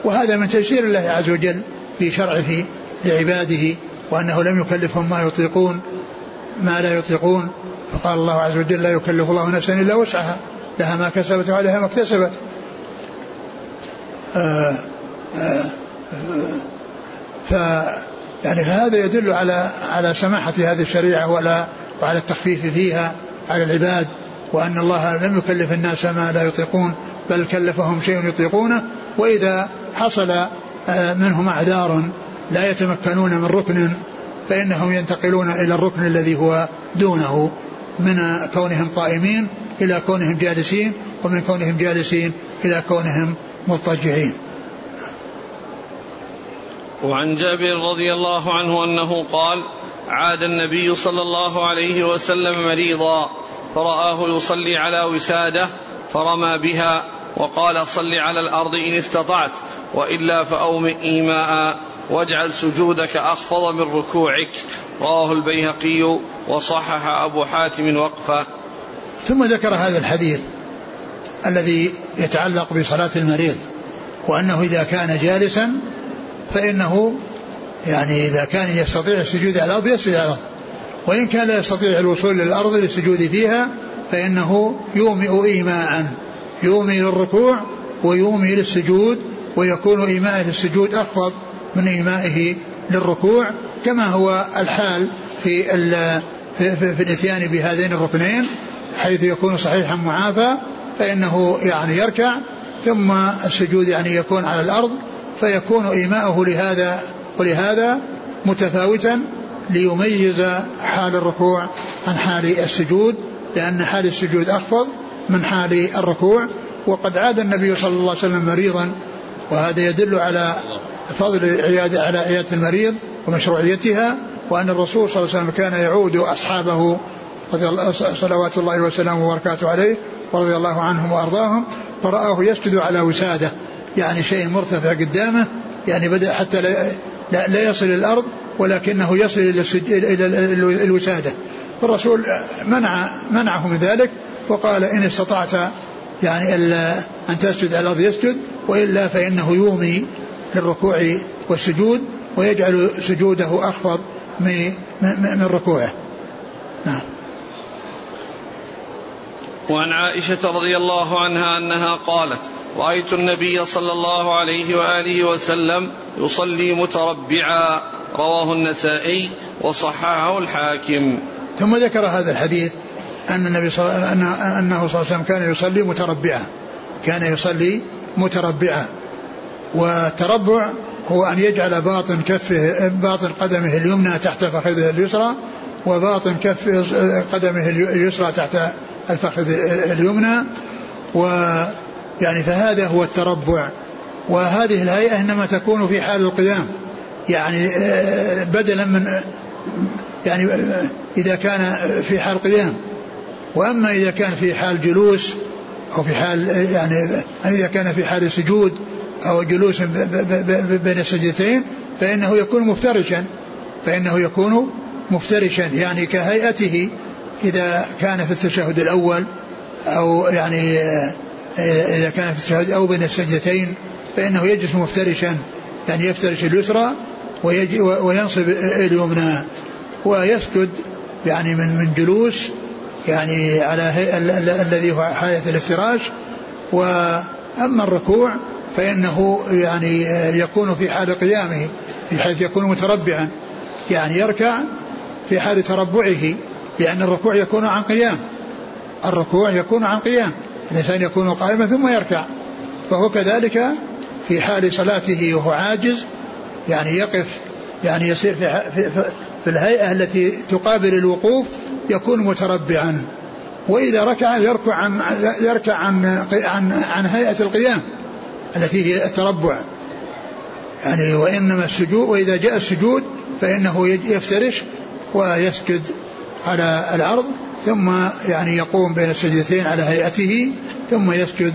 وهذا من تيسير الله عز وجل في شرعه لعباده وأنه لم يكلفهم ما يطيقون ما لا يطيقون. فقال الله عز وجل لا يكلف الله نفسا إلا وسعها لها ما كسبت وعليها ما اكتسبت. آه آه ف يعني فهذا يدل على على سماحة هذه الشريعة ولا وعلى التخفيف فيها على العباد وأن الله لم يكلف الناس ما لا يطيقون بل كلفهم شيء يطيقونه. وإذا حصل آه، منهم أعذار لا يتمكنون من ركن فإنهم ينتقلون إلى الركن الذي هو دونه من كونهم قائمين إلى كونهم جالسين ومن كونهم جالسين إلى كونهم مضطجعين. وعن جابر رضي الله عنه أنه قال عاد النبي صلى الله عليه وسلم مريضا فرآه يصلي على وساده فرمى بها وقال صل على الأرض إن استطعت وإلا فأومئ ايماء واجعل سجودك أخفض من ركوعك. رواه البيهقي وصحح أبو حاتم وقفه. ثم ذكر هذا الحديث الذي يتعلق بصلاة المريض وأنه إذا كان جالسا فإنه يعني إذا كان يستطيع السجود على الأرض يسجد على الأرض. وإن كان لا يستطيع الوصول للأرض للسجود فيها فإنه يومئ إيماء يومي للركوع ويومي للسجود ويكون إيماء للسجود أخفض. من إيمائه للركوع كما هو الحال في في, في, الإتيان بهذين الركنين حيث يكون صحيحا معافى فإنه يعني يركع ثم السجود يعني يكون على الأرض فيكون إيماؤه لهذا ولهذا متفاوتا ليميز حال الركوع عن حال السجود لأن حال السجود أخفض من حال الركوع وقد عاد النبي صلى الله عليه وسلم مريضا وهذا يدل على فضل عيادة على عيادة المريض ومشروعيتها وأن الرسول صلى الله عليه وسلم كان يعود أصحابه صلوات الله وسلامه وبركاته عليه ورضي الله عنهم وأرضاهم فرآه يسجد على وسادة. يعني شيء مرتفع قدامه يعني بدأ حتى لا, لا, لا يصل الأرض ولكنه يصل إلى, إلى الوسادة. فالرسول منع منعه من ذلك وقال إن استطعت يعني أن تسجد على الأرض يسجد وإلا فإنه يومي للركوع والسجود ويجعل سجوده أخفض من, من ركوعه. نعم. وعن عائشة رضي الله عنها أنها قالت رأيت النبي صلى الله عليه وآله وسلم يصلي متربعا رواه النسائي وصححه الحاكم. ثم ذكر هذا الحديث أن النبي صلى الله عليه وسلم كان يصلي متربعا. كان يصلي متربعا. والتربع هو أن يجعل باطن كفه باطن قدمه اليمنى تحت فخذه اليسرى وباطن كف قدمه اليسرى تحت الفخذ اليمنى. و يعني فهذا هو التربع. وهذه الهيئة إنما تكون في حال القيام. يعني آه، بدلا من يعني آه، إذا كان في حال قيام. وأما إذا كان في حال جلوس أو في حال يعني إذا كان في حال سجود أو جلوس بين السجدتين فإنه يكون مفترشا. فإنه يكون مفترشا يعني كهيئته إذا كان في التشهد الأول أو يعني آه، إذا كان في التشهد أو بين السجدتين فإنه يجلس مفترشا يعني يفترش اليسرى وينصب اليمنى ويسجد يعني من من جلوس يعني على الذي هو حالة الافتراش. وأما الركوع فإنه يعني يكون في حال قيامه بحيث يكون متربعا. يعني يركع في حال تربعه لأن الركوع يكون عن قيام. الركوع يكون عن قيام. الإنسان يكون قائما ثم يركع. فهو كذلك في حال صلاته وهو عاجز يعني يقف يعني يصير في, في, في الهيئة التي تقابل الوقوف يكون متربعا. وإذا ركع يركع عن يركع عن عن, عن هيئة القيام. التي هي التربع. يعني وإنما السجود وإذا جاء السجود فإنه يفترش ويسجد على الأرض ثم يعني يقوم بين السجدتين على هيئته ثم يسجد.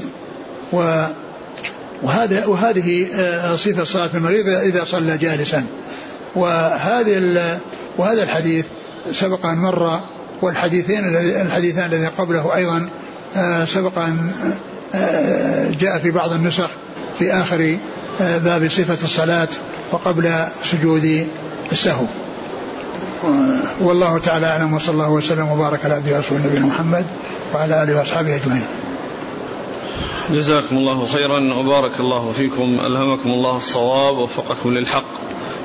و وهذا وهذه آه، صفة صلاة المريض إذا صلى جالسا. وهذه وهذا الحديث سبق أن مر والحديثين الحديثان الذي قبله أيضا آه، سبق أن جاء في بعض النسخ في آخر باب صفة الصلاة وقبل سجود السهو. والله تعالى أعلم وصلى الله وسلم وبارك على عبده ورسوله نبينا محمد وعلى آله وأصحابه أجمعين. جزاكم الله خيرا وبارك الله فيكم. ألهمكم الله الصواب ووفقكم للحق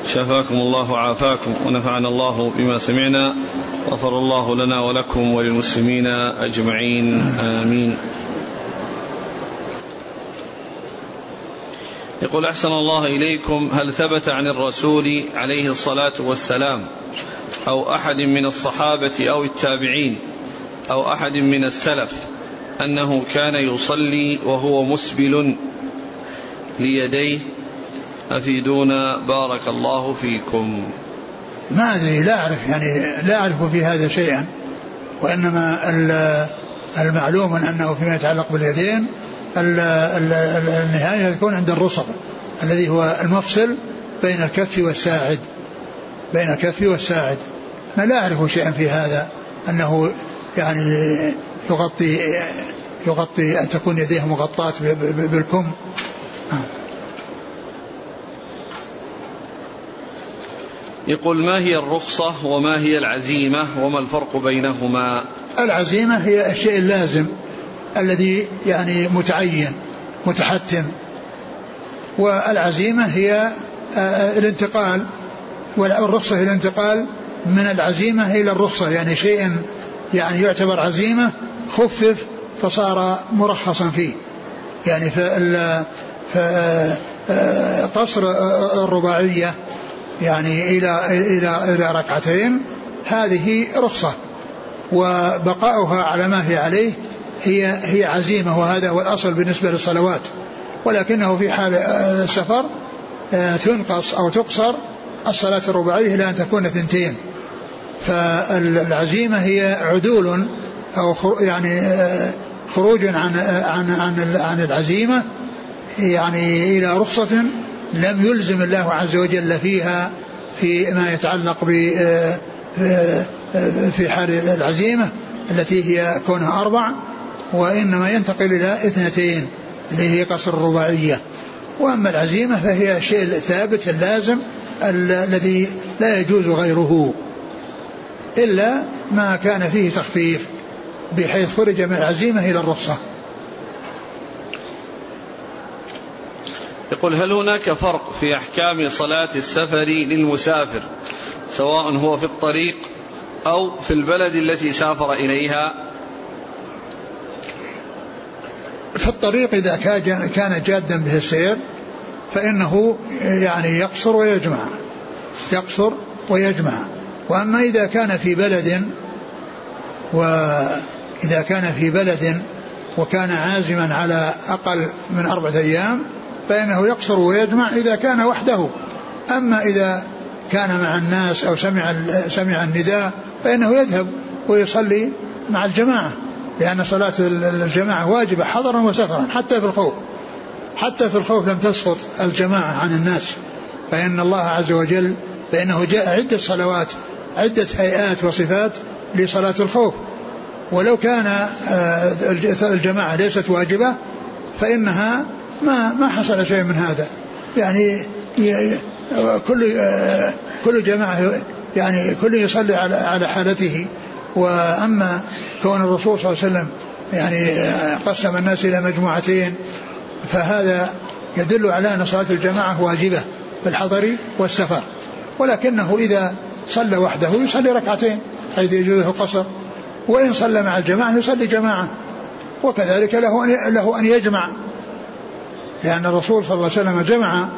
شفاكم الله وعافاكم ونفعنا الله بما سمعنا غفر الله لنا ولكم وللمسلمين أجمعين. آمين. يقول أحسن الله إليكم هل ثبت عن الرسول عليه الصلاة والسلام أو أحد من الصحابة أو التابعين أو أحد من السلف أنه كان يصلي وهو مسبل ليديه؟ أفيدونا بارك الله فيكم. ما أدري لا أعرف يعني لا أعرف في هذا شيئا وإنما المعلوم أنه فيما يتعلق باليدين النهاية تكون عند الرسغ الذي هو المفصل بين الكف والساعد. بين الكف والساعد. أنا لا أعرف شيئا في هذا أنه يعني يغطي يغطي أن تكون يديه مغطاة بالكم. يقول ما هي الرخصة وما هي العزيمة وما الفرق بينهما؟ العزيمة هي الشيء اللازم. الذي يعني متعين متحتم. والعزيمة هي آه، الانتقال. والرخصة هي الانتقال من العزيمة إلى الرخصة. يعني شيء يعني يعتبر عزيمة خفف فصار مرخصا فيه. يعني قصر الرباعية يعني إلى إلى إلى ركعتين هذه رخصة. وبقاؤها على ما هي عليه هي هي عزيمة وهذا هو الأصل بالنسبة للصلوات. ولكنه في حال السفر آه، تنقص أو تقصر الصلاة الرباعية إلى أن تكون اثنتين. فالعزيمة هي عدول أو يعني آه، خروج عن آه، عن عن عن العزيمة يعني إلى رخصة لم يلزم الله عز وجل فيها في ما يتعلق ب في حال العزيمة التي هي كونها أربع. وإنما ينتقل إلى اثنتين اللي هي قصر الرباعية. وأما العزيمة فهي الشيء الثابت اللازم الذي لا يجوز غيره إلا ما كان فيه تخفيف بحيث خرج من العزيمة إلى الرخصة. يقول هل هناك فرق في أحكام صلاة السفر للمسافر سواء هو في الطريق أو في البلد التي سافر إليها؟ في الطريق إذا كان جادا به السير فإنه يعني يقصر ويجمع. يقصر ويجمع. وأما إذا كان في بلد وإذا كان في بلد وكان عازما على أقل من أربعة أيام فإنه يقصر ويجمع إذا كان وحده. أما إذا كان مع الناس أو سمع سمع النداء فإنه يذهب ويصلي مع الجماعة. لأن صلاة الجماعة واجبة حضرا وسفرا حتى في الخوف. حتى في الخوف لم تسقط الجماعة عن الناس. فإن الله عز وجل فإنه جاء عدة صلوات عدة هيئات وصفات لصلاة الخوف. ولو كان آه، الجماعة ليست واجبة فإنها ما ما حصل شيء من هذا. يعني كل آه، كل جماعة يعني كل يصلي على على حالته. وأما كون الرسول صلى الله عليه وسلم يعني قسم الناس إلى مجموعتين فهذا يدل على أن صلاة الجماعة واجبة في الحضر والسفر. ولكنه إذا صلى وحده يصلي ركعتين حيث يجوز له القصر. وإن صلى مع الجماعة يصلي جماعة. وكذلك له أن له أن يجمع. لأن الرسول صلى الله عليه وسلم جمع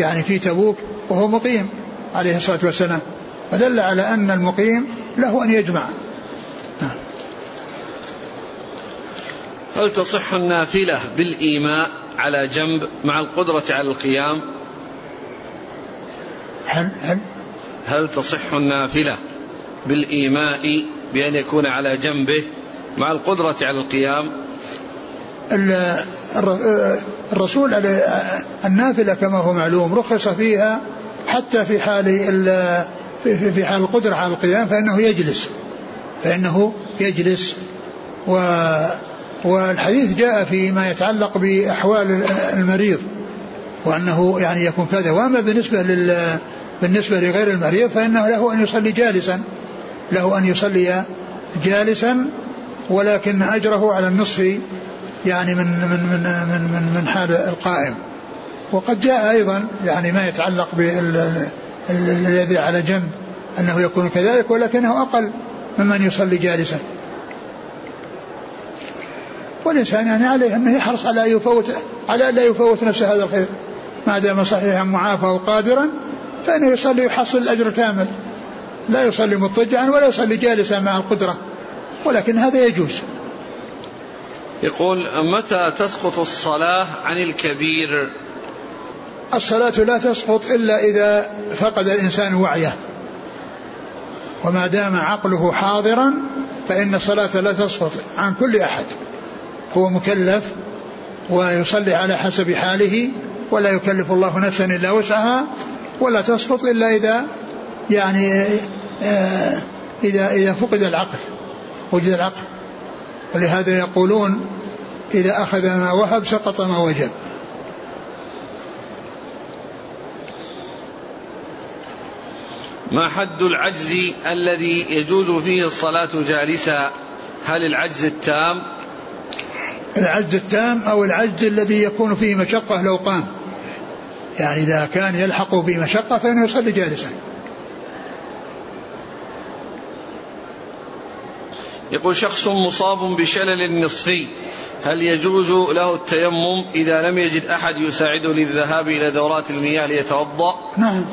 يعني في تبوك وهو مقيم عليه الصلاة والسلام. فدل على أن المقيم له أن يجمع. هل تصح النافلة بالإيماء على جنب مع القدرة على القيام؟ هل هل هل تصح النافلة بالإيماء بأن يكون على جنبه مع القدرة على القيام؟ الرسول النافلة كما هو معلوم رخص فيها حتى في حال في حال القدرة على القيام فإنه يجلس. فإنه يجلس و والحديث جاء فيما يتعلق بأحوال المريض وأنه يعني يكون كذا. وأما بالنسبة لل بالنسبة لغير المريض فإنه له أن يصلي جالسا. له أن يصلي جالسا ولكن أجره على النصف يعني من من من من من, من حال القائم. وقد جاء أيضا يعني ما يتعلق بالذي على جنب أنه يكون كذلك ولكنه أقل ممن يصلي جالسا. والإنسان يعني عليه أنه يحرص على يفوت على لا يفوت نفسه هذا الخير. ما دام صحيحا معافى وقادرا فإنه يصلي يحصل الأجر كامل. لا يصلي مضطجعا ولا يصلي جالسا مع القدرة. ولكن هذا يجوز. يقول متى تسقط الصلاة عن الكبير؟ الصلاة لا تسقط إلا إذا فقد الإنسان وعيه. وما دام عقله حاضرا فإن الصلاة لا تسقط عن كل أحد. هو مكلف ويصلي على حسب حاله ولا يكلف الله نفسا إلا وسعها ولا تسقط إلا إذا يعني آه، إذا إذا فقد العقل وجد العقل. ولهذا يقولون إذا أخذ ما وهب سقط ما وجب. ما حد العجز الذي يجوز فيه الصلاة جالسا؟ هل العجز التام؟ العجز التام أو العجز الذي يكون فيه مشقة لو قام. يعني إذا كان يلحق بمشقة فإنه يصلي جالسا. يقول شخص مصاب بشلل نصفي هل يجوز له التيمم إذا لم يجد أحد يساعده للذهاب إلى دورات المياه ليتوضأ؟ نعم.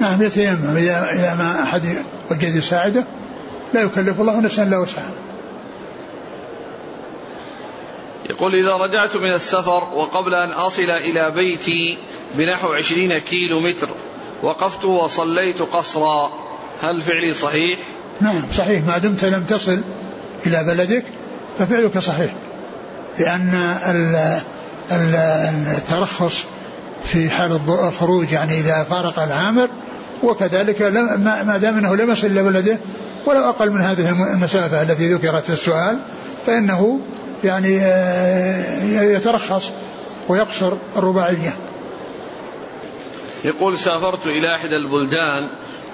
نعم يتيمم. إذا, ما أحد وجد يساعده لا يكلف الله نفسا إلا وسعها. يقول إذا رجعت من السفر وقبل أن أصل إلى بيتي بنحو عشرين كيلو متر وقفت وصليت قصرا هل فعلي صحيح؟ نعم صحيح. ما دمت لم تصل إلى بلدك ففعلك صحيح لأن الترخص في حال الخروج يعني إذا فارق العامر وكذلك ما دام أنه لم يصل إلى بلده ولو أقل من هذه المسافة التي ذكرت في السؤال فإنه يعني آه، يترخص ويقصر الرباعية يقول سافرت إلى إحدى البلدان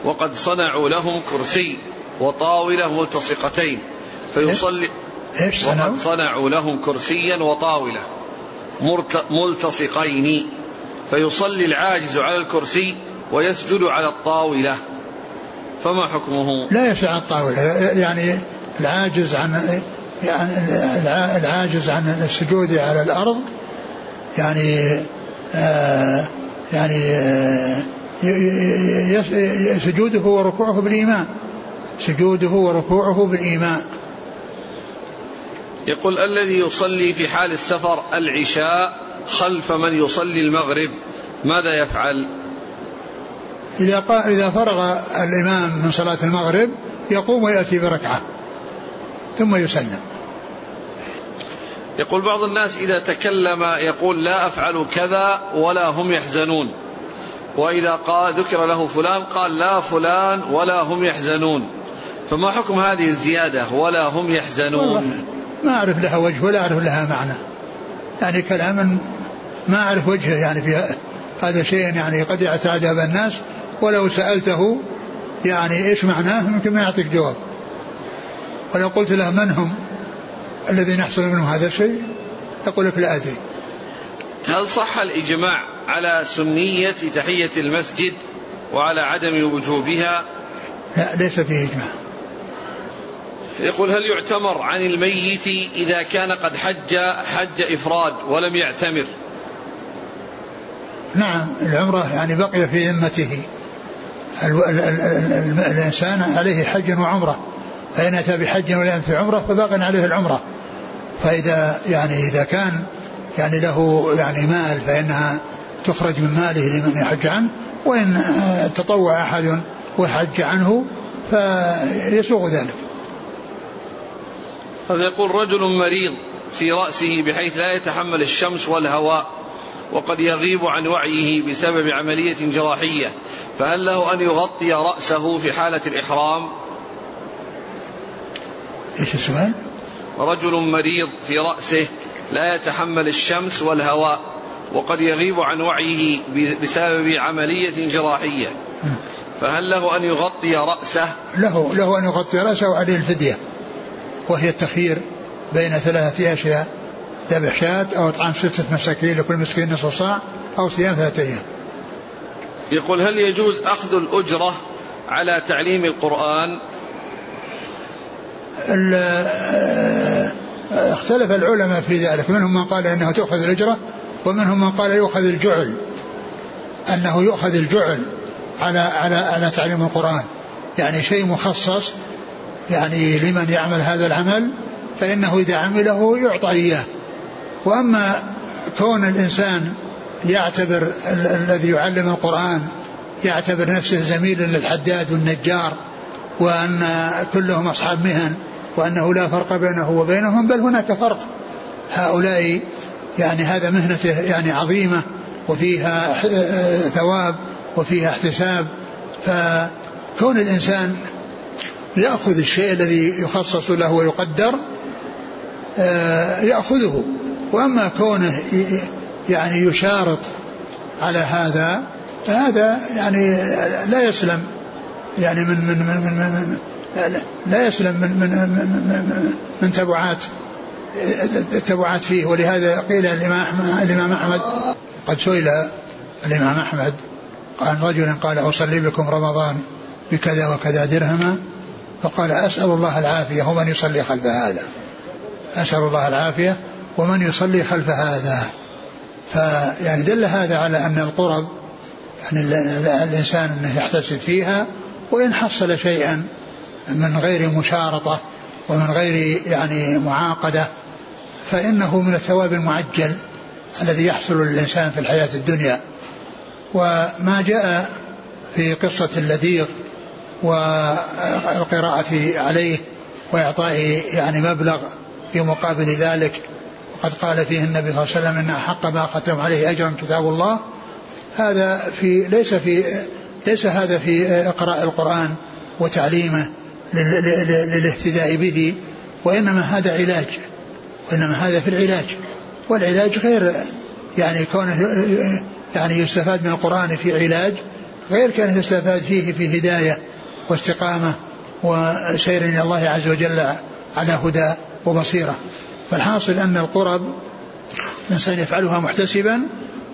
وقد صنعوا لهم كرسي وطاولة ملتصقتين فيصلي إيش صنعوا؟ وقد صنعوا لهم كرسيا وطاولة ملتصقين فيصلي العاجز على الكرسي ويسجد على الطاولة فما حكمه؟ لا يسع الطاولة يعني العاجز عن يعني العاجز عن السجود على الأرض يعني آه يعني آه سجوده وركوعه بالإيمان سجوده وركوعه بالإيمان يقول الذي يصلي في حال السفر العشاء خلف من يصلي المغرب ماذا يفعل؟ إذا إذا فرغ الإمام من صلاة المغرب يقوم ويأتي بركعة ثم يسلم. يقول بعض الناس إذا تكلم يقول لا أفعل كذا ولا هم يحزنون. وإذا قال ذكر له فلان قال لا فلان ولا هم يحزنون. فما حكم هذه الزيادة ولا هم يحزنون؟ ما أعرف لها وجه ولا أعرف لها معنى. يعني كلام ما أعرف وجهه يعني في هذا شيء يعني قد يعتاده الناس. ولو سألته يعني إيش معناه؟ يمكن ما يعطيك جواب. ولو قلت له من هم الذين يحصل منهم هذا الشيء؟ يقول لك لا أدري. هل صح الإجماع على سنية تحية المسجد وعلى عدم وجوبها؟ لا ليس فيه إجماع. يقول هل يعتمر عن الميت إذا كان قد حج حج إفراد ولم يعتمر؟ نعم العمرة يعني بقي في ذمته. الإنسان عليه حج وعمرة. فإن أتى بحج ولم في عمرة فباق عليه العمرة. فإذا يعني إذا كان يعني له يعني مال فإنها تخرج من ماله لمن يحج عنه وإن تطوع أحد وحج عنه فيسوغ ذلك. هذا يقول رجل مريض في رأسه بحيث لا يتحمل الشمس والهواء وقد يغيب عن وعيه بسبب عملية جراحية فهل له أن يغطي رأسه في حالة الإحرام؟ إيش السؤال؟ رجل مريض في رأسه لا يتحمل الشمس والهواء وقد يغيب عن وعيه بسبب عملية جراحية. فهل له أن يغطي رأسه؟ له له أن يغطي رأسه وعليه الفدية. وهي التخيير بين ثلاثة أشياء. ذبح شاة أو إطعام ستة مساكين لكل مسكين نصف صاع أو صيام ثلاثة أيام. يقول هل يجوز أخذ الأجرة على تعليم القرآن اختلف العلماء في ذلك. منهم من قال إنه تؤخذ الأجرة ومنهم من قال يؤخذ الجعل. أنه يؤخذ الجعل على على على تعليم القرآن. يعني شيء مخصص يعني لمن يعمل هذا العمل فإنه إذا عمله يعطى إياه. وأما كون الإنسان يعتبر الذي يعلم القرآن يعتبر نفسه زميلا للحداد والنجار وأن كلهم أصحاب مهن وأنه لا فرق بينه وبينهم بل هناك فرق. هؤلاء يعني هذا مهنته يعني عظيمة وفيها ثواب وفيها احتساب. فكون الإنسان يأخذ الشيء الذي يخصص له ويقدر آه، يأخذه. وأما كونه يعني يشارط على هذا فهذا يعني لا يسلم. يعني من من من من, من لا يسلم من من من, تبعات التبعات فيه. ولهذا قيل الإمام أحمد قد سئل الإمام أحمد عن رجل قال أصلي بكم رمضان بكذا وكذا درهما فقال أسأل الله العافية ومن يصلي خلف هذا. أسأل الله العافية ومن يصلي خلف هذا. فيعني دل هذا على أن القرب يعني الإنسان يحتسب فيها وإن حصل شيئا من غير مشارطة ومن غير يعني معاقدة فإنه من الثواب المعجل الذي يحصل للإنسان في الحياة الدنيا. وما جاء في قصة اللذيغ والقراءة عليه وإعطائه يعني مبلغ في مقابل ذلك وقد قال فيه النبي صلى الله عليه وسلم إن أحق ما ختم عليه أجرا كتاب الله. هذا في ليس في ليس هذا في إقراء القرآن وتعليمه للاهتداء به وإنما هذا علاج وإنما هذا في العلاج والعلاج غير يعني كونه يعني يستفاد من القرآن في علاج غير كان يستفاد فيه في هداية واستقامة وسير إلى الله عز وجل على هدى وبصيرة. فالحاصل أن القرب الإنسان يفعلها محتسبا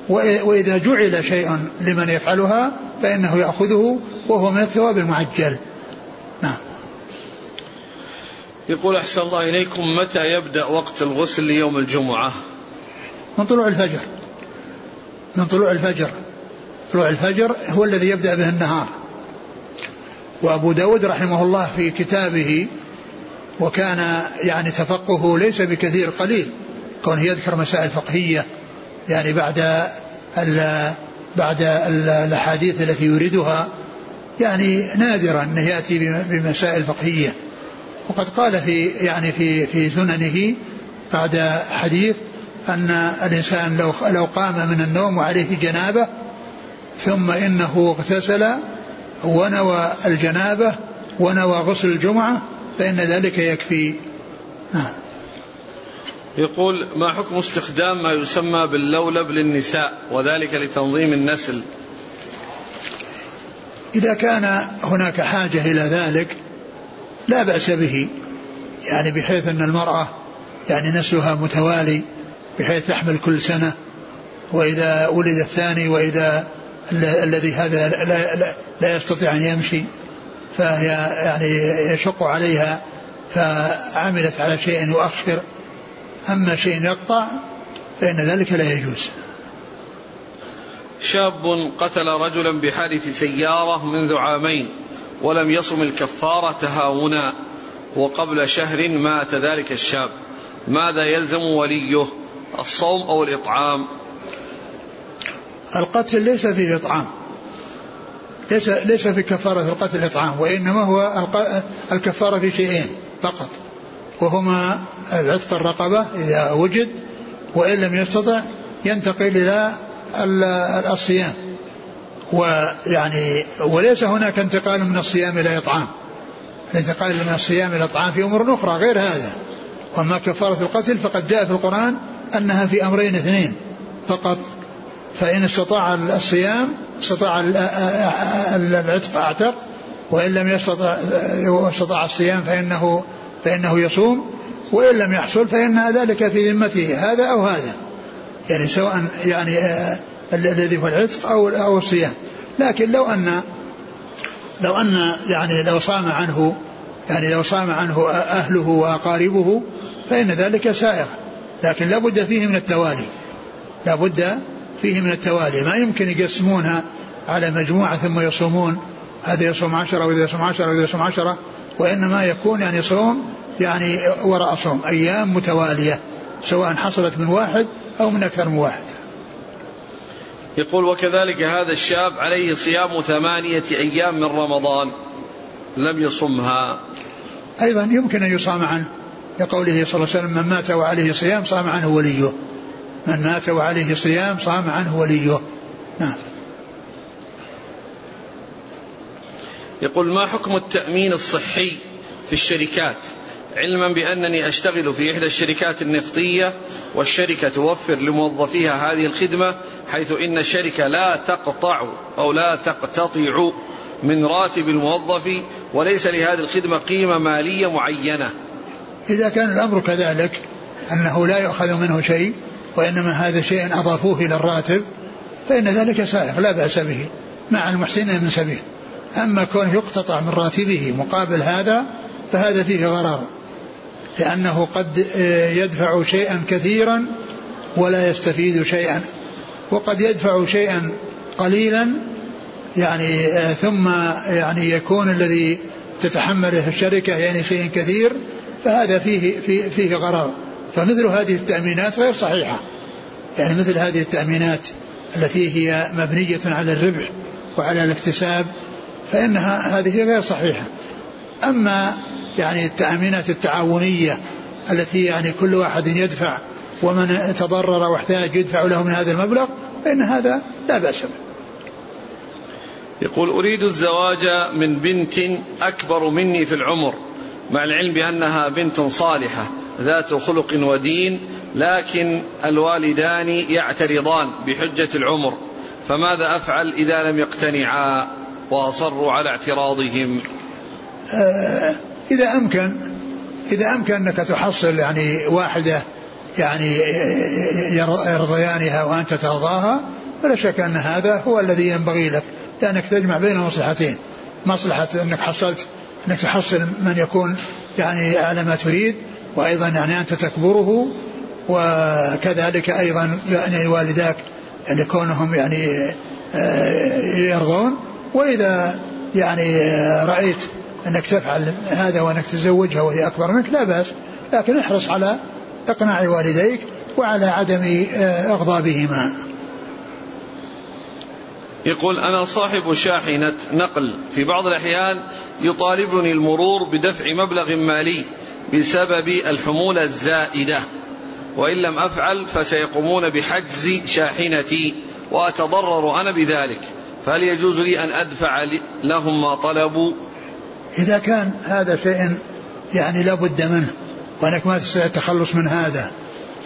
وإذا جعل شيء لمن يفعلها فإنه يأخذه وهو من الثواب المعجل. نعم. يقول أحسن الله إليكم متى يبدأ وقت الغسل ليوم الجمعة؟ من طلوع الفجر. من طلوع الفجر. طلوع الفجر هو الذي يبدأ به النهار. وأبو داود رحمه الله في كتابه وكان يعني تفقهه ليس بكثير قليل كونه يذكر مسائل فقهية يعني بعد ال بعد الأحاديث التي يريدها يعني نادرا أنه يأتي بمسائل فقهية. وقد قال في يعني في في سننه بعد حديث أن الإنسان لو لو قام من النوم وعليه جنابة ثم إنه اغتسل ونوى الجنابة ونوى غسل الجمعة فإن ذلك يكفي. نعم. يقول ما حكم استخدام ما يسمى باللولب للنساء وذلك لتنظيم النسل؟ إذا كان هناك حاجة إلى ذلك لا بأس به يعني بحيث أن المرأة يعني نسلها متوالي بحيث تحمل كل سنة وإذا ولد الثاني وإذا الذي هذا لا, لا, لا يستطيع أن يمشي فهي يعني يشق عليها فعملت على شيء يؤخر. أما شيء يقطع فإن ذلك لا يجوز. شاب قتل رجلا بحادث سيارة منذ عامين. ولم يصم الكفارة تهاونا وقبل شهر مات ذلك الشاب. ماذا يلزم وليه؟ الصوم أو الإطعام؟ القتل ليس فيه إطعام. ليس ليس في كفارة القتل الإطعام وإنما هو الكفارة في شيئين فقط. وهما العتق الرقبة إذا وجد وإن لم يستطع ينتقل إلى الصيام. ويعني وليس هناك انتقال من الصيام إلى إطعام. الانتقال من الصيام إلى الإطعام في أمور أخرى غير هذا. وأما كفارة القتل فقد جاء في القرآن أنها في أمرين اثنين. فقط فإن استطاع الصيام استطاع العتق أعتق. وإن لم يستطع استطاع الصيام فإنه فإنه يصوم. وإن لم يحصل فإن ذلك في ذمته هذا أو هذا. يعني سواء يعني آه الذي هو العتق أو أو الصيام. لكن لو أن لو أن يعني لو صام عنه يعني لو صام عنه أهله وأقاربه فإن ذلك سائغ. لكن لابد فيه من التوالي. لابد فيه من التوالي. ما يمكن يقسمونها على مجموعة ثم يصومون. هذا يصوم عشرة وإذا يصوم عشرة وإذا يصوم عشرة. وإنما يكون يعني صوم يعني وراء صوم. أيام متوالية سواء حصلت من واحد أو من أكثر من واحد. يقول وكذلك هذا الشاب عليه صيام ثمانية أيام من رمضان لم يصمها. أيضا يمكن أن يصام عنه. لقوله صلى الله عليه وسلم من مات وعليه صيام صام عنه وليه. من مات وعليه صيام صام عنه وليه. نعم. يقول ما حكم التأمين الصحي في الشركات؟ علما بأنني أشتغل في إحدى الشركات النفطية والشركة توفر لموظفيها هذه الخدمة حيث إن الشركة لا تقطع أو لا تقتطع من راتب الموظف وليس لهذه الخدمة قيمة مالية معينة. إذا كان الأمر كذلك أنه لا يؤخذ منه شيء وإنما هذا شيء أضافوه إلى الراتب فإن ذلك سائغ لا بأس به مع المحسنين من سبيل. أما كونه يقتطع من راتبه مقابل هذا فهذا فيه غرر لأنه قد يدفع شيئا كثيرا ولا يستفيد شيئا. وقد يدفع شيئا قليلا يعني ثم يعني يكون الذي تتحمله الشركة يعني شيء كثير فهذا فيه فيه, فيه غرر. فمثل هذه التأمينات غير صحيحة. يعني مثل هذه التأمينات التي هي مبنية على الربح وعلى الاكتساب فإنها هذه غير صحيحة. أما يعني التأمينات التعاونية التي يعني كل واحد يدفع ومن تضرر واحتاج يدفع له من هذا المبلغ فإن هذا لا بأس به. يقول أريد الزواج من بنت أكبر مني في العمر مع العلم بأنها بنت صالحة ذات خلق ودين لكن الوالدان يعترضان بحجة العمر فماذا أفعل إذا لم يقتنعا؟ وأصروا على اعتراضهم. آه إذا أمكن إذا أمكن أنك تحصل يعني واحدة يعني يرضيانها وأنت ترضاها فلا شك أن هذا هو الذي ينبغي لك لأنك تجمع بين مصلحتين مصلحة أنك حصلت أنك تحصل من يكون يعني على ما تريد وأيضا يعني أنت تكبره وكذلك أيضا يعني والداك يعني كونهم يعني آه، يرضون. وإذا يعني رأيت أنك تفعل هذا وأنك تزوجها وهي أكبر منك لا بأس. لكن احرص على إقناع والديك وعلى عدم آه، إغضابهما. يقول أنا صاحب شاحنة نقل. في بعض الأحيان يطالبني المرور بدفع مبلغ مالي بسبب الحمولة الزائدة. وإن لم أفعل فسيقومون بحجز شاحنتي وأتضرر أنا بذلك. فهل يجوز لي أن أدفع لهم ما طلبوا إذا كان هذا شيء يعني لا بد منه وأنك ما تستطيع التخلص من هذا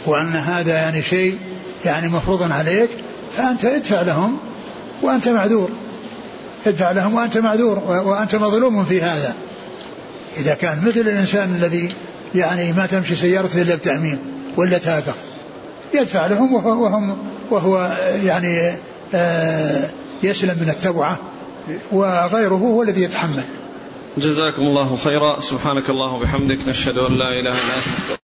وأن هذا يعني شيء يعني مفروض عليك فأنت ادفع لهم وأنت معذور. ادفع لهم وأنت معذور وأنت مظلوم في هذا. إذا كان مثل الإنسان الذي يعني ما تمشي سيارته إلا بتأمين ولا تافه يدفع لهم وهو, وهم وهو يعني آه يسلم من التبعة وغيره هو الذي يتحمل. جزاكم الله خيرا. سبحانك الله وبحمدك نشهد أن لا إله إلا أنت